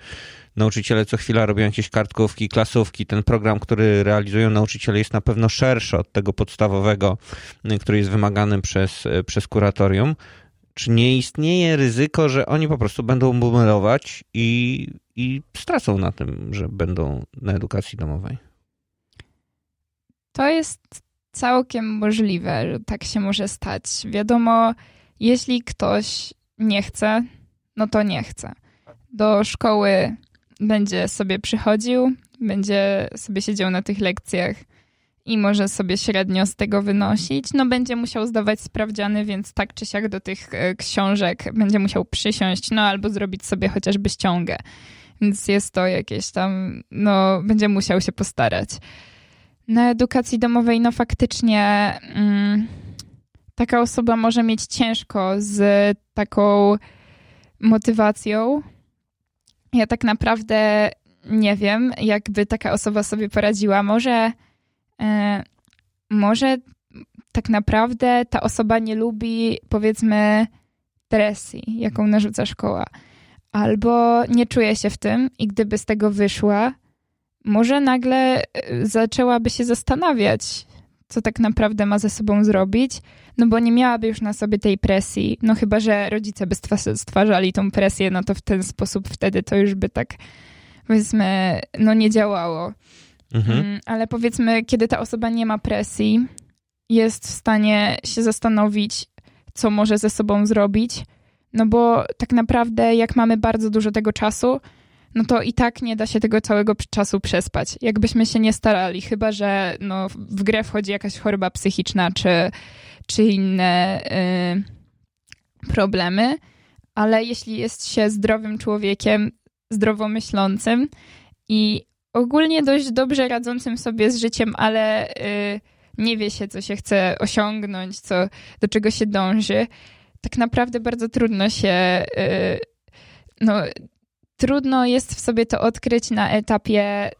nauczyciele co chwila robią jakieś kartkówki, klasówki. Ten program, który realizują nauczyciele jest na pewno szerszy od tego podstawowego, który jest wymagany przez, przez kuratorium. Czy nie istnieje ryzyko, że oni po prostu będą bumelować i, i stracą na tym, że będą na edukacji domowej? To jest całkiem możliwe, że tak się może stać. Wiadomo, jeśli ktoś nie chce, no to nie chce. Do szkoły będzie sobie przychodził, będzie sobie siedział na tych lekcjach i może sobie średnio z tego wynosić. No będzie musiał zdawać sprawdziany, więc tak czy siak do tych e, książek będzie musiał przysiąść, no albo zrobić sobie chociażby ściągę. Więc jest to jakieś tam, no będzie musiał się postarać. Na edukacji domowej, no faktycznie mm, taka osoba może mieć ciężko z taką motywacją. Ja tak naprawdę nie wiem, jakby taka osoba sobie poradziła. Może, e, może tak naprawdę ta osoba nie lubi, powiedzmy, presji, jaką narzuca szkoła. Albo nie czuje się w tym i gdyby z tego wyszła, może nagle e, zaczęłaby się zastanawiać, co tak naprawdę ma ze sobą zrobić, no bo nie miałaby już na sobie tej presji, no chyba, że rodzice by stwarzali tą presję, no to w ten sposób wtedy to już by tak, powiedzmy, no nie działało. Mhm. Mm, ale powiedzmy, kiedy ta osoba nie ma presji, jest w stanie się zastanowić, co może ze sobą zrobić, no bo tak naprawdę, jak mamy bardzo dużo tego czasu, no to i tak nie da się tego całego czasu przespać. Jakbyśmy się nie starali, chyba że no, w grę wchodzi jakaś choroba psychiczna czy, czy inne y, problemy, ale jeśli jest się zdrowym człowiekiem, zdrowo myślącym i ogólnie dość dobrze radzącym sobie z życiem, ale y, nie wie się, co się chce osiągnąć, co, do czego się dąży, tak naprawdę bardzo trudno się y, no, trudno jest w sobie to odkryć na etapie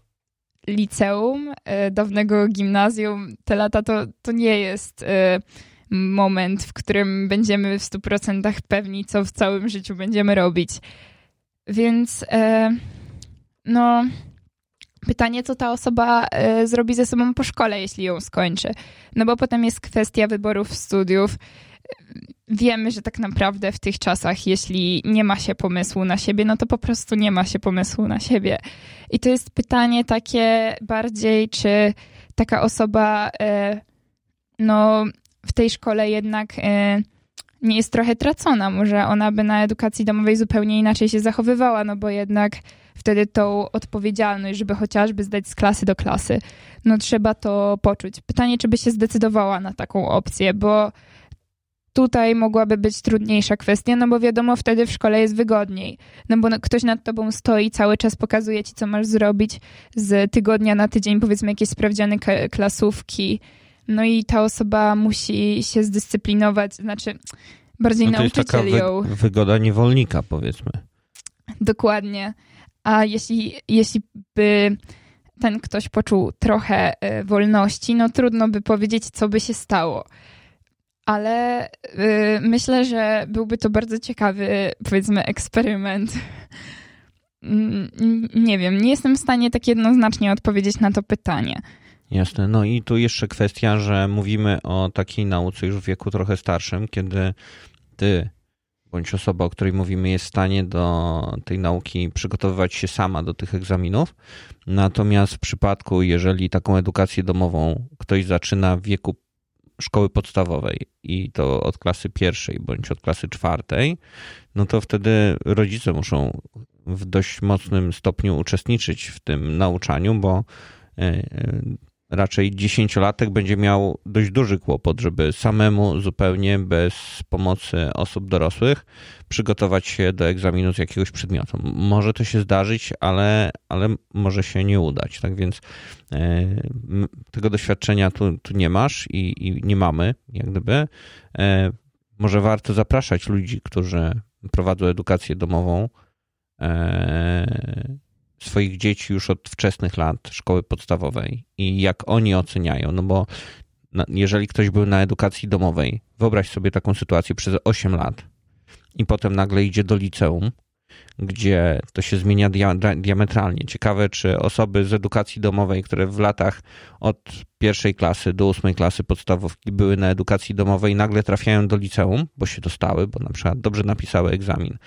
liceum, e, dawnego gimnazjum. Te lata to, to nie jest e, moment, w którym będziemy w 100% pewni, co w całym życiu będziemy robić. Więc e, no, pytanie, co ta osoba zrobi ze sobą po szkole, jeśli ją skończy. No bo potem jest kwestia wyborów studiów wiemy, że tak naprawdę w tych czasach, jeśli nie ma się pomysłu na siebie, no to po prostu nie ma się pomysłu na siebie. I to jest pytanie takie bardziej, czy taka osoba e, no, w tej szkole jednak e, nie jest trochę tracona. Może ona by na edukacji domowej zupełnie inaczej się zachowywała, no bo jednak wtedy tą odpowiedzialność, żeby chociażby zdać z klasy do klasy, no trzeba to poczuć. Pytanie, czy by się zdecydowała na taką opcję, bo tutaj mogłaby być trudniejsza kwestia, no bo wiadomo, wtedy w szkole jest wygodniej. No bo ktoś nad tobą stoi, cały czas pokazuje ci, co masz zrobić z tygodnia na tydzień, powiedzmy jakieś sprawdziane klasówki. No i ta osoba musi się zdyscyplinować, znaczy bardziej no to nauczyciel jest taka. Wy wygoda niewolnika, powiedzmy. Dokładnie. A jeśli, jeśli by ten ktoś poczuł trochę e, wolności, no trudno by powiedzieć, co by się stało ale y, myślę, że byłby to bardzo ciekawy, powiedzmy, eksperyment. Nie wiem, nie jestem w stanie tak jednoznacznie odpowiedzieć na to pytanie. Jasne. No i tu jeszcze kwestia, że mówimy o takiej nauce już w wieku trochę starszym, kiedy ty bądź osoba, o której mówimy, jest w stanie do tej nauki przygotowywać się sama do tych egzaminów. Natomiast w przypadku, jeżeli taką edukację domową ktoś zaczyna w wieku szkoły podstawowej i to od klasy pierwszej bądź od klasy czwartej, no to wtedy rodzice muszą w dość mocnym stopniu uczestniczyć w tym nauczaniu, bo e, e, raczej dziesięciolatek będzie miał dość duży kłopot, żeby samemu zupełnie bez pomocy osób dorosłych przygotować się do egzaminu z jakiegoś przedmiotu. Może to się zdarzyć, ale, ale może się nie udać. Tak więc e, tego doświadczenia tu, tu nie masz i, i, nie mamy, jak gdyby. E, może warto zapraszać ludzi, którzy prowadzą edukację domową. E, swoich dzieci już od wczesnych lat szkoły podstawowej i jak oni oceniają, no bo jeżeli ktoś był na edukacji domowej, wyobraź sobie taką sytuację przez 8 lat i potem nagle idzie do liceum, gdzie to się zmienia diametralnie. Ciekawe, czy osoby z edukacji domowej, które w latach od pierwszej klasy do ósmej klasy podstawówki były na edukacji domowej, nagle trafiają do liceum, bo się dostały, bo na przykład dobrze napisały egzamin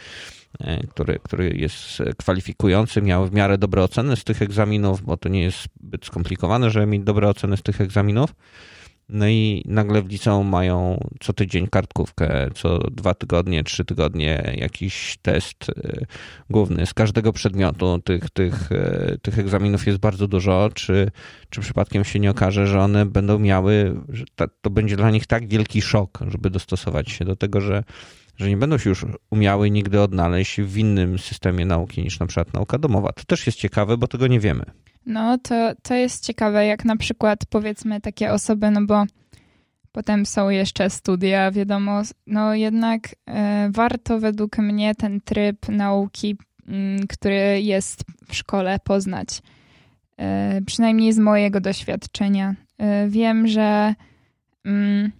który, który jest kwalifikujący, miał w miarę dobre oceny z tych egzaminów, bo to nie jest zbyt skomplikowane, żeby mieć dobre oceny z tych egzaminów. No i nagle w liceum mają co tydzień kartkówkę, co dwa tygodnie, trzy tygodnie jakiś test e, główny. Z każdego przedmiotu tych, tych, e, tych egzaminów jest bardzo dużo. Czy, czy przypadkiem się nie okaże, że one będą miały, że to będzie dla nich tak wielki szok, żeby dostosować się do tego, że że nie będą się już umiały nigdy odnaleźć w innym systemie nauki niż na przykład nauka domowa. To też jest ciekawe, bo tego nie wiemy. No, to, to jest ciekawe, jak na przykład powiedzmy takie osoby, no bo potem są jeszcze studia, wiadomo, no jednak e, warto według mnie ten tryb nauki, mm, który jest w szkole, poznać. E, przynajmniej z mojego doświadczenia. E, wiem, że. Mm,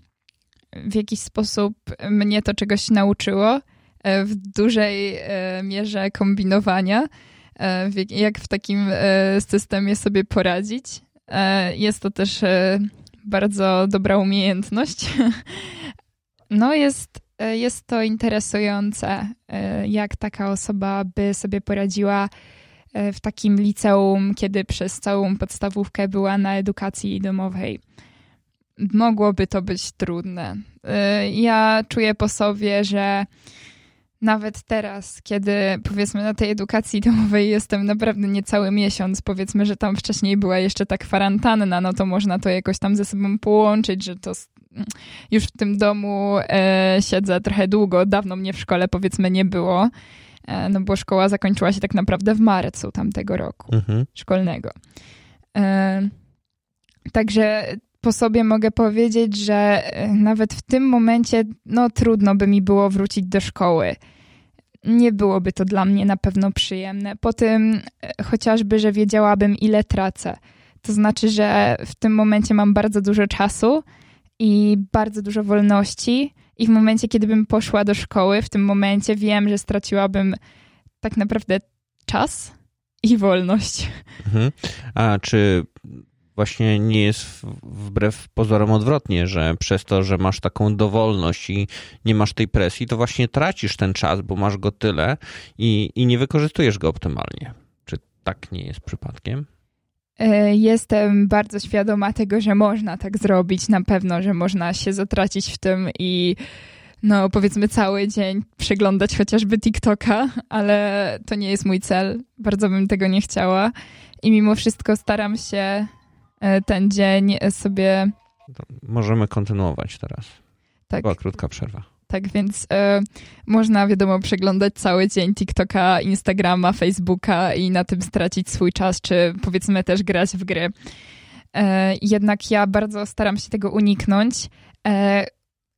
w jakiś sposób mnie to czegoś nauczyło e, w dużej e, mierze kombinowania, e, jak w takim systemie sobie poradzić. Jest to też bardzo dobra umiejętność. [laughs] No, jest, jest to interesujące, jak taka osoba by sobie poradziła w takim liceum, kiedy przez całą podstawówkę była na edukacji domowej mogłoby to być trudne. Y, ja czuję po sobie, że nawet teraz, kiedy powiedzmy na tej edukacji domowej jestem naprawdę niecały miesiąc, powiedzmy, że tam wcześniej była jeszcze ta kwarantanna, no to można to jakoś tam ze sobą połączyć, że to już w tym domu e, siedzę trochę długo, dawno mnie w szkole powiedzmy nie było, e, no bo szkoła zakończyła się tak naprawdę w marcu tamtego roku mhm. szkolnego. E, także po sobie mogę powiedzieć, że e, nawet w tym momencie no trudno by mi było wrócić do szkoły. Nie byłoby to dla mnie na pewno przyjemne. Po tym e, chociażby, że wiedziałabym ile tracę. To znaczy, że w tym momencie mam bardzo dużo czasu i bardzo dużo wolności i w momencie, kiedy bym poszła do szkoły, w tym momencie wiem, że straciłabym tak naprawdę czas i wolność. Mhm. A czy właśnie nie jest wbrew pozorom odwrotnie, że przez to, że masz taką dowolność i nie masz tej presji, to właśnie tracisz ten czas, bo masz go tyle i, i nie wykorzystujesz go optymalnie. Czy tak nie jest przypadkiem? E, jestem bardzo świadoma tego, że można tak zrobić. Na pewno, że można się zatracić w tym i no powiedzmy cały dzień przeglądać chociażby TikToka, ale to nie jest mój cel. Bardzo bym tego nie chciała. I mimo wszystko staram się ten dzień sobie. możemy kontynuować teraz. Tak. Była krótka przerwa. Tak więc e, można, wiadomo, przeglądać cały dzień TikToka, Instagrama, Facebooka i na tym stracić swój czas, czy powiedzmy też grać w gry. E, jednak ja bardzo staram się tego uniknąć. E,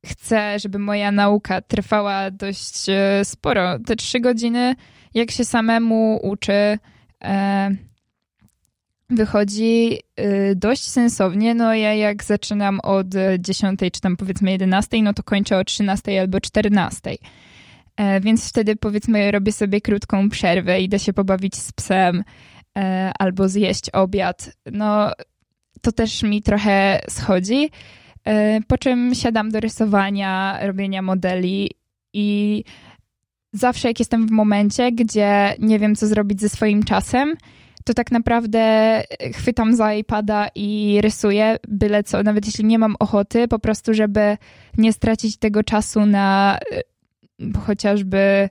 chcę, żeby moja nauka trwała dość e, sporo. Te trzy godziny, jak się samemu uczy, e, wychodzi y, dość sensownie. No ja jak zaczynam od 10 czy tam powiedzmy 11, no to kończę o 13 albo 14. E, więc wtedy powiedzmy robię sobie krótką przerwę, idę się pobawić z psem e, albo zjeść obiad. No to też mi trochę schodzi. E, po czym siadam do rysowania, robienia modeli i zawsze jak jestem w momencie, gdzie nie wiem co zrobić ze swoim czasem, to tak naprawdę chwytam za iPada i rysuję byle co, nawet jeśli nie mam ochoty, po prostu, żeby nie stracić tego czasu na y, chociażby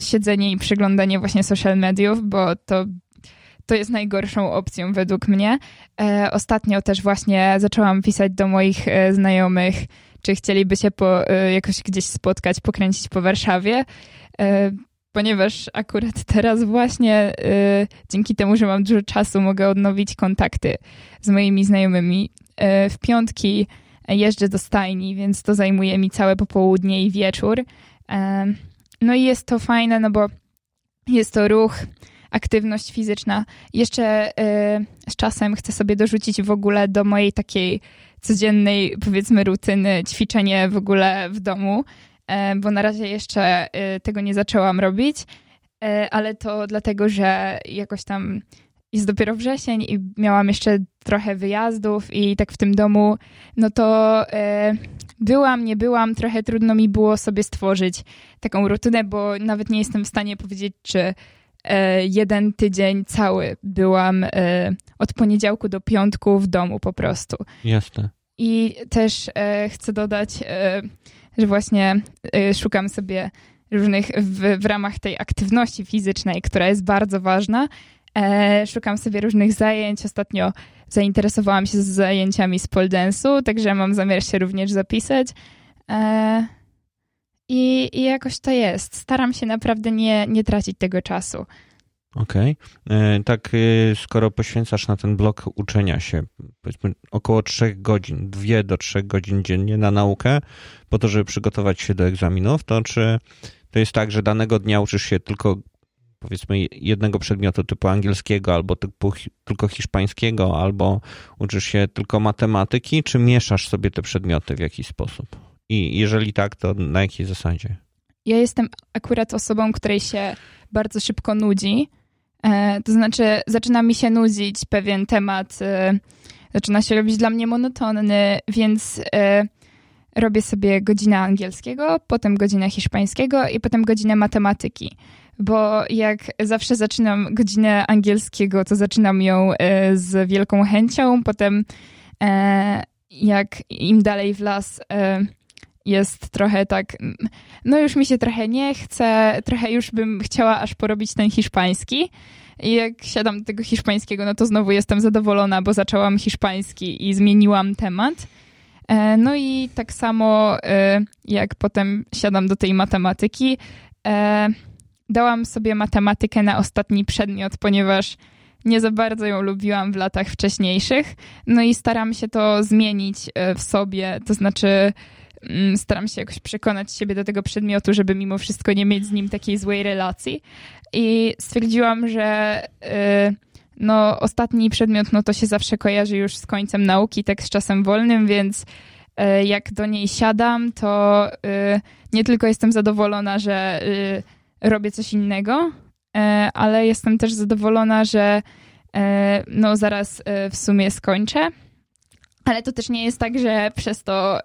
siedzenie i przeglądanie właśnie social mediów, bo to, to jest najgorszą opcją według mnie. E, ostatnio też właśnie zaczęłam pisać do moich e, znajomych, czy chcieliby się po, e, jakoś gdzieś spotkać, pokręcić po Warszawie. Ponieważ akurat teraz właśnie y, dzięki temu, że mam dużo czasu, mogę odnowić kontakty z moimi znajomymi. Y, w piątki jeżdżę do stajni, więc to zajmuje mi całe popołudnie i wieczór. Y, no i jest to fajne, no bo jest to ruch, aktywność fizyczna. Jeszcze z czasem chcę sobie dorzucić w ogóle do mojej takiej codziennej, powiedzmy, rutyny ćwiczenie w ogóle w domu. E, bo na razie jeszcze e, tego nie zaczęłam robić, e, ale to dlatego, że jakoś tam jest dopiero wrzesień i miałam jeszcze trochę wyjazdów i tak w tym domu, no to byłam, nie byłam, trochę trudno mi było sobie stworzyć taką rutynę, bo nawet nie jestem w stanie powiedzieć, czy jeden tydzień cały byłam od poniedziałku do piątku w domu po prostu. Jasne. I też chcę dodać, że właśnie y, szukam sobie różnych w, w ramach tej aktywności fizycznej, która jest bardzo ważna. E, szukam sobie różnych zajęć. Ostatnio zainteresowałam się zajęciami z pole dance'u, także mam zamiar się również zapisać. E, i, I jakoś to jest. Staram się naprawdę nie, nie tracić tego czasu. Okej. Okay. E, tak, e, skoro poświęcasz na ten blok uczenia się, powiedzmy około 3 godzin, 2 do 3 godzin dziennie na naukę, po to, żeby przygotować się do egzaminów, to czy to jest tak, że danego dnia uczysz się tylko powiedzmy jednego przedmiotu typu angielskiego, albo typu, tylko hiszpańskiego, albo uczysz się tylko matematyki, czy mieszasz sobie te przedmioty w jakiś sposób? I jeżeli tak, to na jakiej zasadzie? Ja jestem akurat osobą, której się bardzo szybko nudzi to znaczy, zaczyna mi się nudzić pewien temat, e, zaczyna się robić dla mnie monotonny, więc e, robię sobie godzinę angielskiego, potem godzinę hiszpańskiego i potem godzinę matematyki. Bo jak zawsze zaczynam godzinę angielskiego, to zaczynam ją z wielką chęcią, potem jak im dalej w las jest trochę tak, no już mi się trochę nie chce, trochę już bym chciała aż porobić ten hiszpański. I jak siadam do tego hiszpańskiego, no to znowu jestem zadowolona, bo zaczęłam hiszpański i zmieniłam temat. E, no i tak samo e, jak potem siadam do tej matematyki, e, dałam sobie matematykę na ostatni przedmiot, ponieważ nie za bardzo ją lubiłam w latach wcześniejszych. No i staram się to zmienić w sobie, to znaczy staram się jakoś przekonać siebie do tego przedmiotu, żeby mimo wszystko nie mieć z nim takiej złej relacji. I stwierdziłam, że y, no, ostatni przedmiot no, to się zawsze kojarzy już z końcem nauki, tak z czasem wolnym, więc y, jak do niej siadam, to y, nie tylko jestem zadowolona, że robię coś innego, ale jestem też zadowolona, że no, zaraz w sumie skończę. Ale to też nie jest tak, że przez to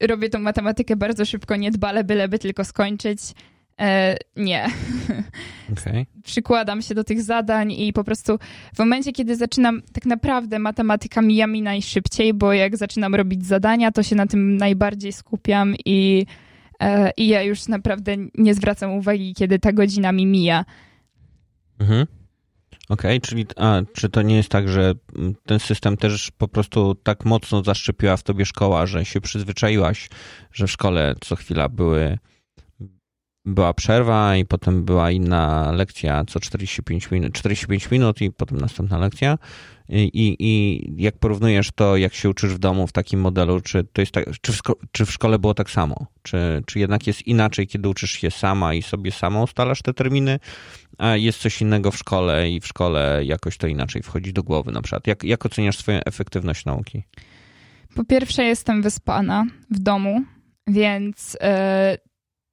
robię tą matematykę bardzo szybko, niedbale, byleby tylko skończyć. E, nie. [laughs] Okay. Przykładam się do tych zadań i po prostu w momencie, kiedy zaczynam, tak naprawdę matematyka mija mi najszybciej, bo jak zaczynam robić zadania, to się na tym najbardziej skupiam i, e, i ja już naprawdę nie zwracam uwagi, kiedy ta godzina mi mija. Mhm. Okej, okay, czyli a, czy to nie jest tak, że ten system też po prostu tak mocno zaszczepiła w tobie szkoła, że się przyzwyczaiłaś, że w szkole co chwila były była przerwa i potem była inna lekcja co 45 minut, 45 minut i potem następna lekcja. I, I jak porównujesz to, jak się uczysz w domu w takim modelu, czy to jest tak, czy, w czy w szkole było tak samo? Czy, czy jednak jest inaczej, kiedy uczysz się sama i sobie sama ustalasz te terminy, a jest coś innego w szkole i w szkole jakoś to inaczej wchodzi do głowy na przykład? Jak, jak oceniasz swoją efektywność nauki? Po pierwsze jestem wyspana w domu, więc yy,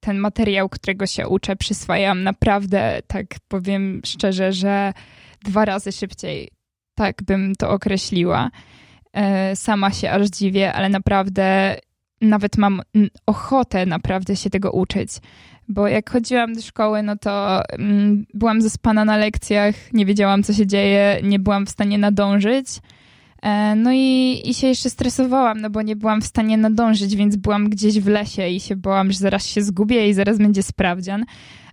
ten materiał, którego się uczę, przyswajam naprawdę, tak powiem szczerze, że dwa razy szybciej, tak bym to określiła. E, sama się aż dziwię, ale naprawdę nawet mam ochotę naprawdę się tego uczyć. Bo jak chodziłam do szkoły, no to mm, byłam zaspana na lekcjach, nie wiedziałam, co się dzieje, nie byłam w stanie nadążyć. E, no i, i się jeszcze stresowałam, no bo nie byłam w stanie nadążyć, więc byłam gdzieś w lesie i się bałam, że zaraz się zgubię i zaraz będzie sprawdzian.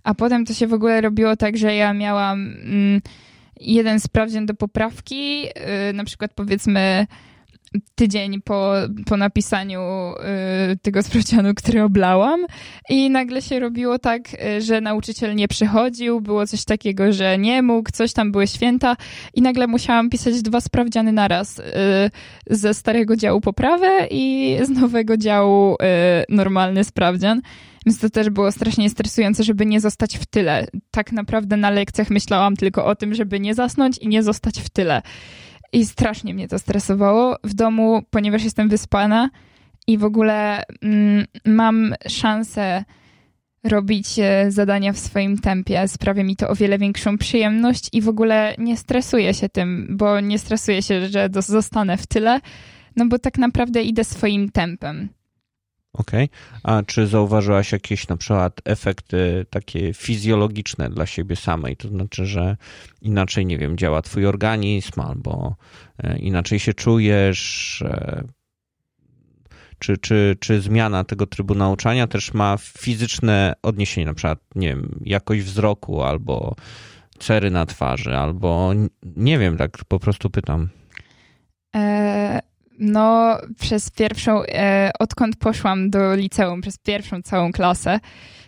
A potem to się w ogóle robiło tak, że ja miałam mm, jeden sprawdzian do poprawki, y, na przykład powiedzmy tydzień po, po napisaniu y, tego sprawdzianu, który oblałam i nagle się robiło tak, y, że nauczyciel nie przychodził, było coś takiego, że nie mógł, coś tam były święta i nagle musiałam pisać dwa sprawdziany naraz y, ze starego działu poprawę i z nowego działu y, normalny sprawdzian. Więc to też było strasznie stresujące, żeby nie zostać w tyle. Tak naprawdę na lekcjach myślałam tylko o tym, żeby nie zasnąć i nie zostać w tyle. I strasznie mnie to stresowało w domu, ponieważ jestem wyspana i w ogóle mm, mam szansę robić e, zadania w swoim tempie. Sprawia mi to o wiele większą przyjemność i w ogóle nie stresuję się tym, bo nie stresuję się, że zostanę w tyle, no bo tak naprawdę idę swoim tempem. Okej. Okay. A czy zauważyłaś jakieś na przykład efekty takie fizjologiczne dla siebie samej? To znaczy, że inaczej, nie wiem, działa twój organizm albo e, inaczej się czujesz? E, czy, czy, czy zmiana tego trybu nauczania też ma fizyczne odniesienie, na przykład, nie wiem, jakość wzroku albo cery na twarzy, albo nie wiem, tak po prostu pytam. E no, przez pierwszą, e, odkąd poszłam do liceum, przez pierwszą całą klasę,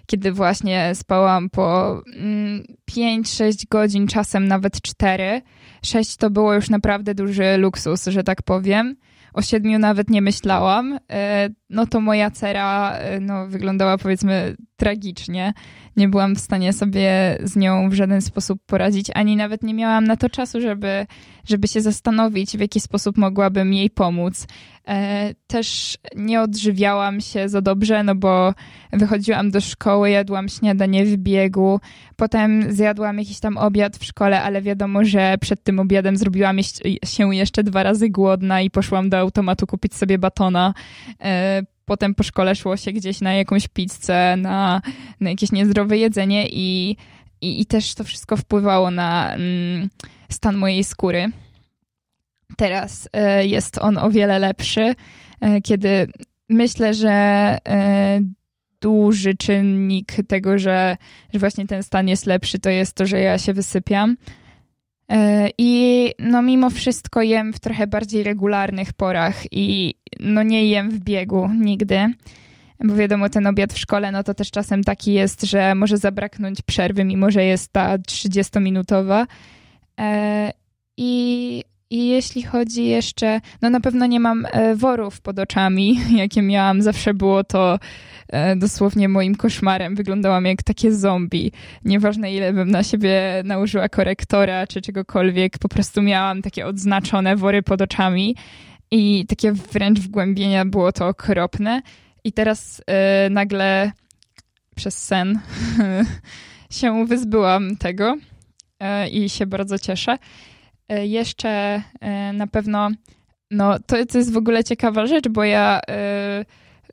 kiedy właśnie spałam po mm, 5-6 godzin, czasem nawet 4. 6 to było już naprawdę duży luksus, że tak powiem. O siedmiu nawet nie myślałam. E, no to moja cera e, no, wyglądała powiedzmy tragicznie. Nie byłam w stanie sobie z nią w żaden sposób poradzić, ani nawet nie miałam na to czasu, żeby, żeby się zastanowić, w jaki sposób mogłabym jej pomóc. E, też nie odżywiałam się za dobrze, no bo wychodziłam do szkoły, jadłam śniadanie w biegu, potem zjadłam jakiś tam obiad w szkole, ale wiadomo, że przed tym obiadem zrobiłam się jeszcze dwa razy głodna i poszłam do automatu kupić sobie batona potem po szkole szło się gdzieś na jakąś pizzę, na, na jakieś niezdrowe jedzenie i, i, i też to wszystko wpływało na mm, stan mojej skóry. Teraz y, jest on o wiele lepszy, y, kiedy myślę, że y, duży czynnik tego, że, że właśnie ten stan jest lepszy, to jest to, że ja się wysypiam. I mimo wszystko jem w trochę bardziej regularnych porach i no nie jem w biegu nigdy. Bo wiadomo, ten obiad w szkole, no to też czasem taki jest, że może zabraknąć przerwy, mimo że jest ta 30-minutowa. E, I, I jeśli chodzi jeszcze, no na pewno nie mam e, worów pod oczami, [laughs] jakie miałam. Zawsze było to E, dosłownie moim koszmarem. Wyglądałam jak takie zombie. Nieważne ile bym na siebie nałożyła korektora czy czegokolwiek, po prostu miałam takie odznaczone wory pod oczami i takie wręcz wgłębienia było to okropne. I teraz e, nagle przez sen [laughs] się wyzbyłam tego e, i się bardzo cieszę. Jeszcze na pewno, no to, to jest w ogóle ciekawa rzecz, bo ja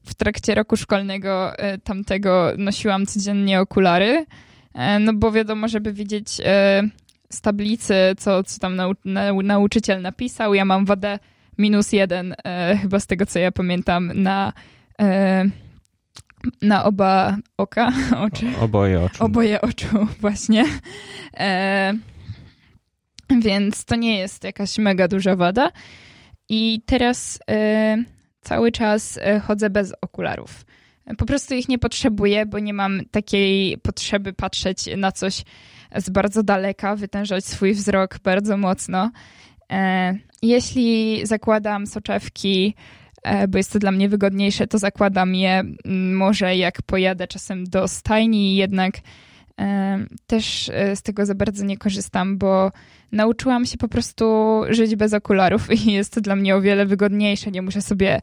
w trakcie roku szkolnego e, tamtego nosiłam codziennie okulary, e, no bo wiadomo, żeby widzieć e, z tablicy, co, co tam nau, nauczyciel napisał. Ja mam wadę minus jeden, chyba z tego, co ja pamiętam, na na oba oka, [laughs] oczy. Oboje oczu. Oboje oczu, [laughs] właśnie. E, [clears throat] więc to nie jest jakaś mega duża wada. I teraz e, cały czas e, chodzę bez okularów. Po prostu ich nie potrzebuję, bo nie mam takiej potrzeby patrzeć na coś z bardzo daleka, wytężać swój wzrok bardzo mocno. E, jeśli zakładam soczewki, e, bo jest to dla mnie wygodniejsze, to zakładam je może jak pojadę czasem do stajni, jednak też z tego za bardzo nie korzystam, bo nauczyłam się po prostu żyć bez okularów i [laughs] jest to dla mnie o wiele wygodniejsze. Nie muszę sobie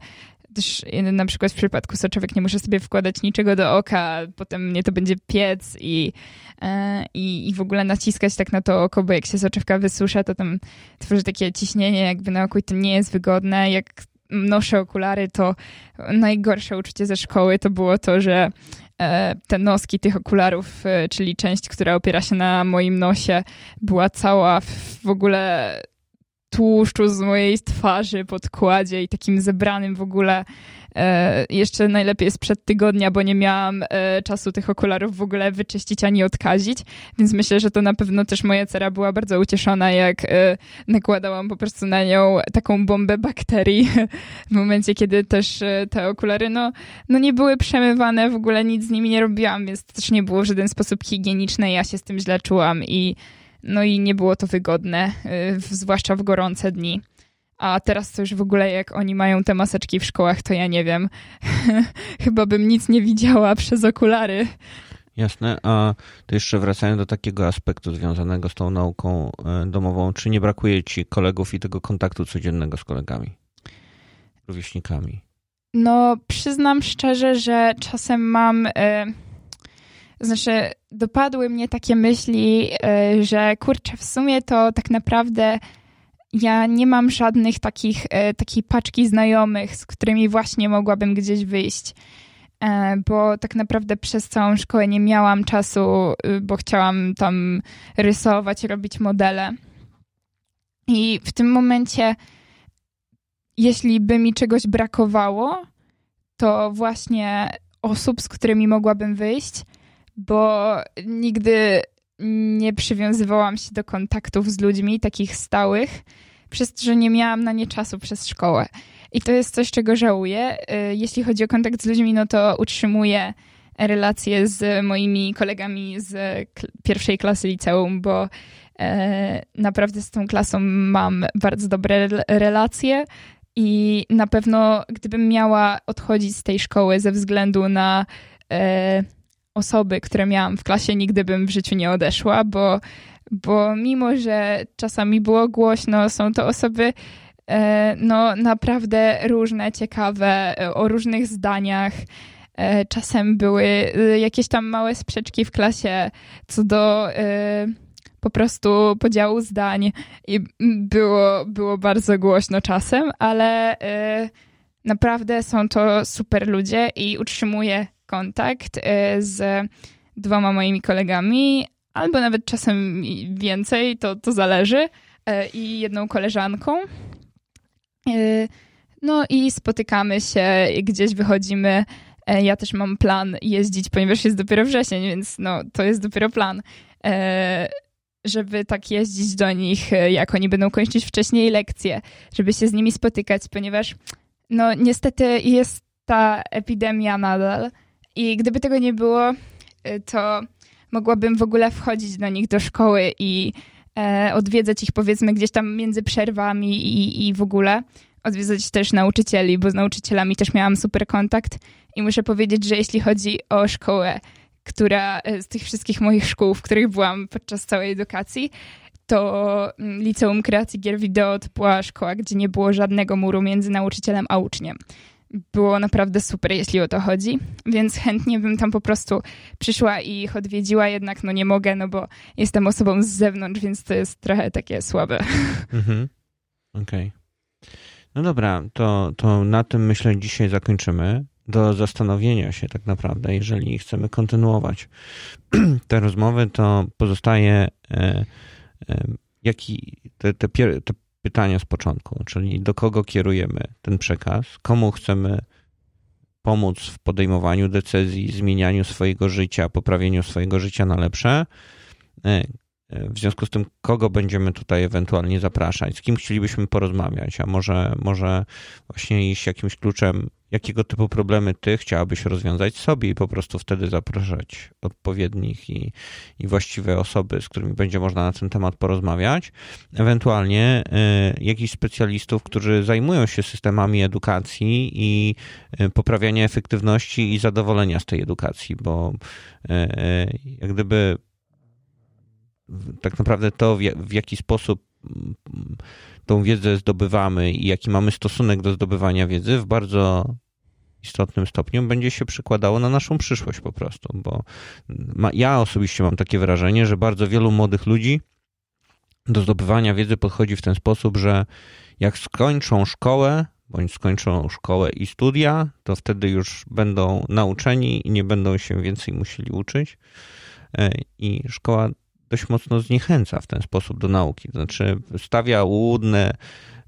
też na przykład w przypadku soczewek nie muszę sobie wkładać niczego do oka, potem mnie to będzie piec i, e, i, i w ogóle naciskać tak na to oko, bo jak się soczewka wysusza, to tam tworzy takie ciśnienie jakby na oku i to nie jest wygodne. Jak noszę okulary, to najgorsze uczucie ze szkoły to było to, że E, te noski tych okularów, e, czyli część, która opiera się na moim nosie, była cała w ogóle tłuszczu z mojej twarzy pod kładzie i takim zebranym w ogóle. E, jeszcze najlepiej sprzed tygodnia, bo nie miałam e, czasu tych okularów w ogóle wyczyścić ani odkazić, więc myślę, że to na pewno też moja cera była bardzo ucieszona, jak e, nakładałam po prostu na nią taką bombę bakterii [laughs] w momencie, kiedy też e, te okulary, no, no nie były przemywane, w ogóle nic z nimi nie robiłam, więc też nie było w żaden sposób higieniczne, ja się z tym źle czułam i no i nie było to wygodne, e, zwłaszcza w gorące dni. A teraz to już w ogóle jak oni mają te maseczki w szkołach, to ja nie wiem. [laughs] Chyba bym nic nie widziała przez okulary. Jasne, a to jeszcze wracając do takiego aspektu związanego z tą nauką e, domową, czy nie brakuje ci kolegów i tego kontaktu codziennego z kolegami, rówieśnikami? No, przyznam szczerze, że czasem mam. E, znaczy, dopadły mnie takie myśli, e, że kurczę, w sumie to tak naprawdę ja nie mam żadnych takich, e, takiej paczki znajomych, z którymi właśnie mogłabym gdzieś wyjść. E, bo tak naprawdę przez całą szkołę nie miałam czasu, y, bo chciałam tam rysować, robić modele. I w tym momencie, jeśli by mi czegoś brakowało, to właśnie osób, z którymi mogłabym wyjść, bo nigdy nie przywiązywałam się do kontaktów z ludźmi takich stałych, przez to, że nie miałam na nie czasu przez szkołę. I to jest coś, czego żałuję. Y, jeśli chodzi o kontakt z ludźmi, no to utrzymuję relacje z moimi kolegami z pierwszej klasy liceum, bo e, naprawdę z tą klasą mam bardzo dobre relacje. I na pewno, gdybym miała odchodzić z tej szkoły ze względu na e, osoby, które miałam w klasie, nigdy bym w życiu nie odeszła, bo, bo mimo, że czasami było głośno, są to osoby e, no naprawdę różne, ciekawe, o różnych zdaniach. E, czasem były e, jakieś tam małe sprzeczki w klasie co do po prostu podziału zdań i było, było bardzo głośno czasem, ale naprawdę są to super ludzie i utrzymuję kontakt y, z dwoma moimi kolegami, albo nawet czasem więcej, to, to zależy, y, i jedną koleżanką. Y, no i spotykamy się, gdzieś wychodzimy. Ja też mam plan jeździć, ponieważ jest dopiero wrzesień, więc no, to jest dopiero plan, żeby tak jeździć do nich, jak oni będą kończyć wcześniej lekcje, żeby się z nimi spotykać, ponieważ no niestety jest ta epidemia nadal i gdyby tego nie było, y, to mogłabym w ogóle wchodzić do nich do szkoły i e, odwiedzać ich powiedzmy gdzieś tam między przerwami i, i w ogóle. Odwiedzać też nauczycieli, bo z nauczycielami też miałam super kontakt i muszę powiedzieć, że jeśli chodzi o szkołę, która e, z tych wszystkich moich szkół, w których byłam podczas całej edukacji, to mm, Liceum Kreacji Gier Wideo to była szkoła, gdzie nie było żadnego muru między nauczycielem a uczniem było naprawdę super, jeśli o to chodzi, więc chętnie bym tam po prostu przyszła i ich odwiedziła, jednak no nie mogę, no bo jestem osobą z zewnątrz, więc to jest trochę takie słabe. [laughs] Mhm. Okej. Okay. No dobra, to, to na tym myślę dzisiaj zakończymy. Do zastanowienia się tak naprawdę, jeżeli chcemy kontynuować [clears throat] te rozmowy, to pozostaje e, e, jaki te, te, te pytania z początku, czyli do kogo kierujemy ten przekaz, komu chcemy pomóc w podejmowaniu decyzji, zmienianiu swojego życia, poprawieniu swojego życia na lepsze. W związku z tym, kogo będziemy tutaj ewentualnie zapraszać, z kim chcielibyśmy porozmawiać, a może, może właśnie iść jakimś kluczem jakiego typu problemy ty chciałabyś rozwiązać sobie i po prostu wtedy zapraszać odpowiednich i, i właściwe osoby, z którymi będzie można na ten temat porozmawiać. Ewentualnie y, jakichś specjalistów, którzy zajmują się systemami edukacji i y, poprawiania efektywności i zadowolenia z tej edukacji, bo y, y jak gdyby tak naprawdę to, w, jaki sposób tą wiedzę zdobywamy i jaki mamy stosunek do zdobywania wiedzy w bardzo istotnym stopniu będzie się przykładało na naszą przyszłość po prostu, bo ma, ja osobiście mam takie wrażenie, że bardzo wielu młodych ludzi do zdobywania wiedzy podchodzi w ten sposób, że jak skończą szkołę, bądź skończą szkołę i studia, to wtedy już będą nauczeni i nie będą się więcej musieli uczyć. E, I szkoła dość mocno zniechęca w ten sposób do nauki. Znaczy, stawia łudne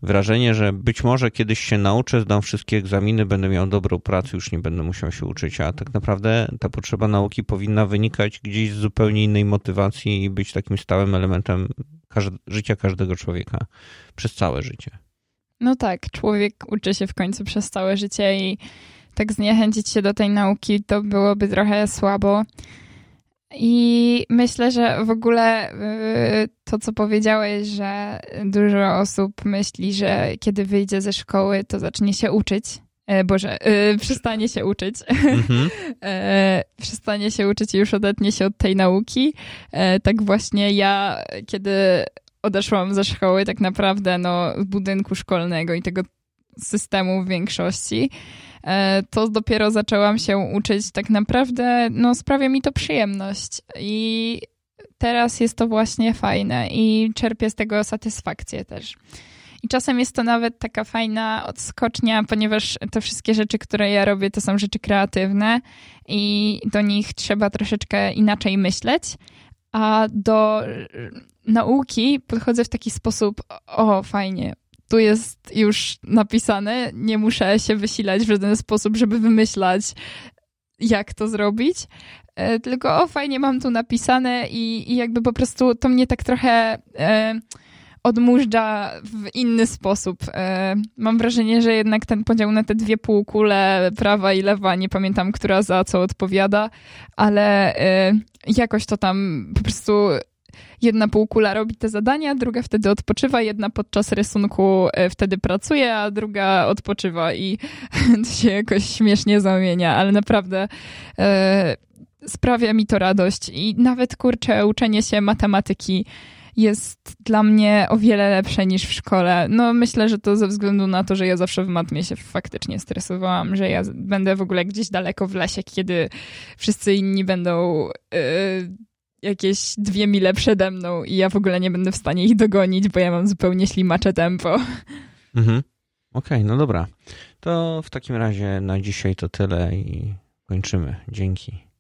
wrażenie, że być może kiedyś się nauczę, zdam wszystkie egzaminy, będę miał dobrą pracę, już nie będę musiał się uczyć, a tak naprawdę ta potrzeba nauki powinna wynikać gdzieś z zupełnie innej motywacji i być takim stałym elementem każde, życia każdego człowieka przez całe życie. No tak, człowiek uczy się w końcu przez całe życie i tak zniechęcić się do tej nauki to byłoby trochę słabo. I myślę, że w ogóle y, to, co powiedziałeś, że dużo osób myśli, że kiedy wyjdzie ze szkoły, to zacznie się uczyć. E, Boże, yy, przestanie się uczyć. Mm-hmm. [laughs] e, przestanie się uczyć i już odetnie się od tej nauki. E, tak właśnie ja, kiedy odeszłam ze szkoły, tak naprawdę no, budynku szkolnego i tego systemu w większości, E, to dopiero zaczęłam się uczyć tak naprawdę, no sprawia mi to przyjemność i teraz jest to właśnie fajne i czerpię z tego satysfakcję też. I czasem jest to nawet taka fajna odskocznia, ponieważ te wszystkie rzeczy, które ja robię, to są rzeczy kreatywne i do nich trzeba troszeczkę inaczej myśleć. A do nauki podchodzę w taki sposób, o fajnie, tu jest już napisane, nie muszę się wysilać w żaden sposób, żeby wymyślać, jak to zrobić. E, tylko o, fajnie mam tu napisane i, i jakby po prostu to mnie tak trochę e, odmurza w inny sposób. E, mam wrażenie, że jednak ten podział na te dwie półkule, prawa i lewa, nie pamiętam, która za co odpowiada, ale e, jakoś to tam po prostu jedna półkula robi te zadania, druga wtedy odpoczywa, jedna podczas rysunku e, wtedy pracuje, a druga odpoczywa i [laughs] to się jakoś śmiesznie zamienia, ale naprawdę e, sprawia mi to radość i nawet kurczę, uczenie się matematyki jest dla mnie o wiele lepsze niż w szkole. No myślę, że to ze względu na to, że ja zawsze w matmie się faktycznie stresowałam, że ja będę w ogóle gdzieś daleko w lesie, kiedy wszyscy inni będą yy, jakieś dwie mile przede mną i ja w ogóle nie będę w stanie ich dogonić, bo ja mam zupełnie ślimacze tempo. Mhm. Okej, okay, no dobra. To w takim razie na dzisiaj to tyle i kończymy. Dzięki.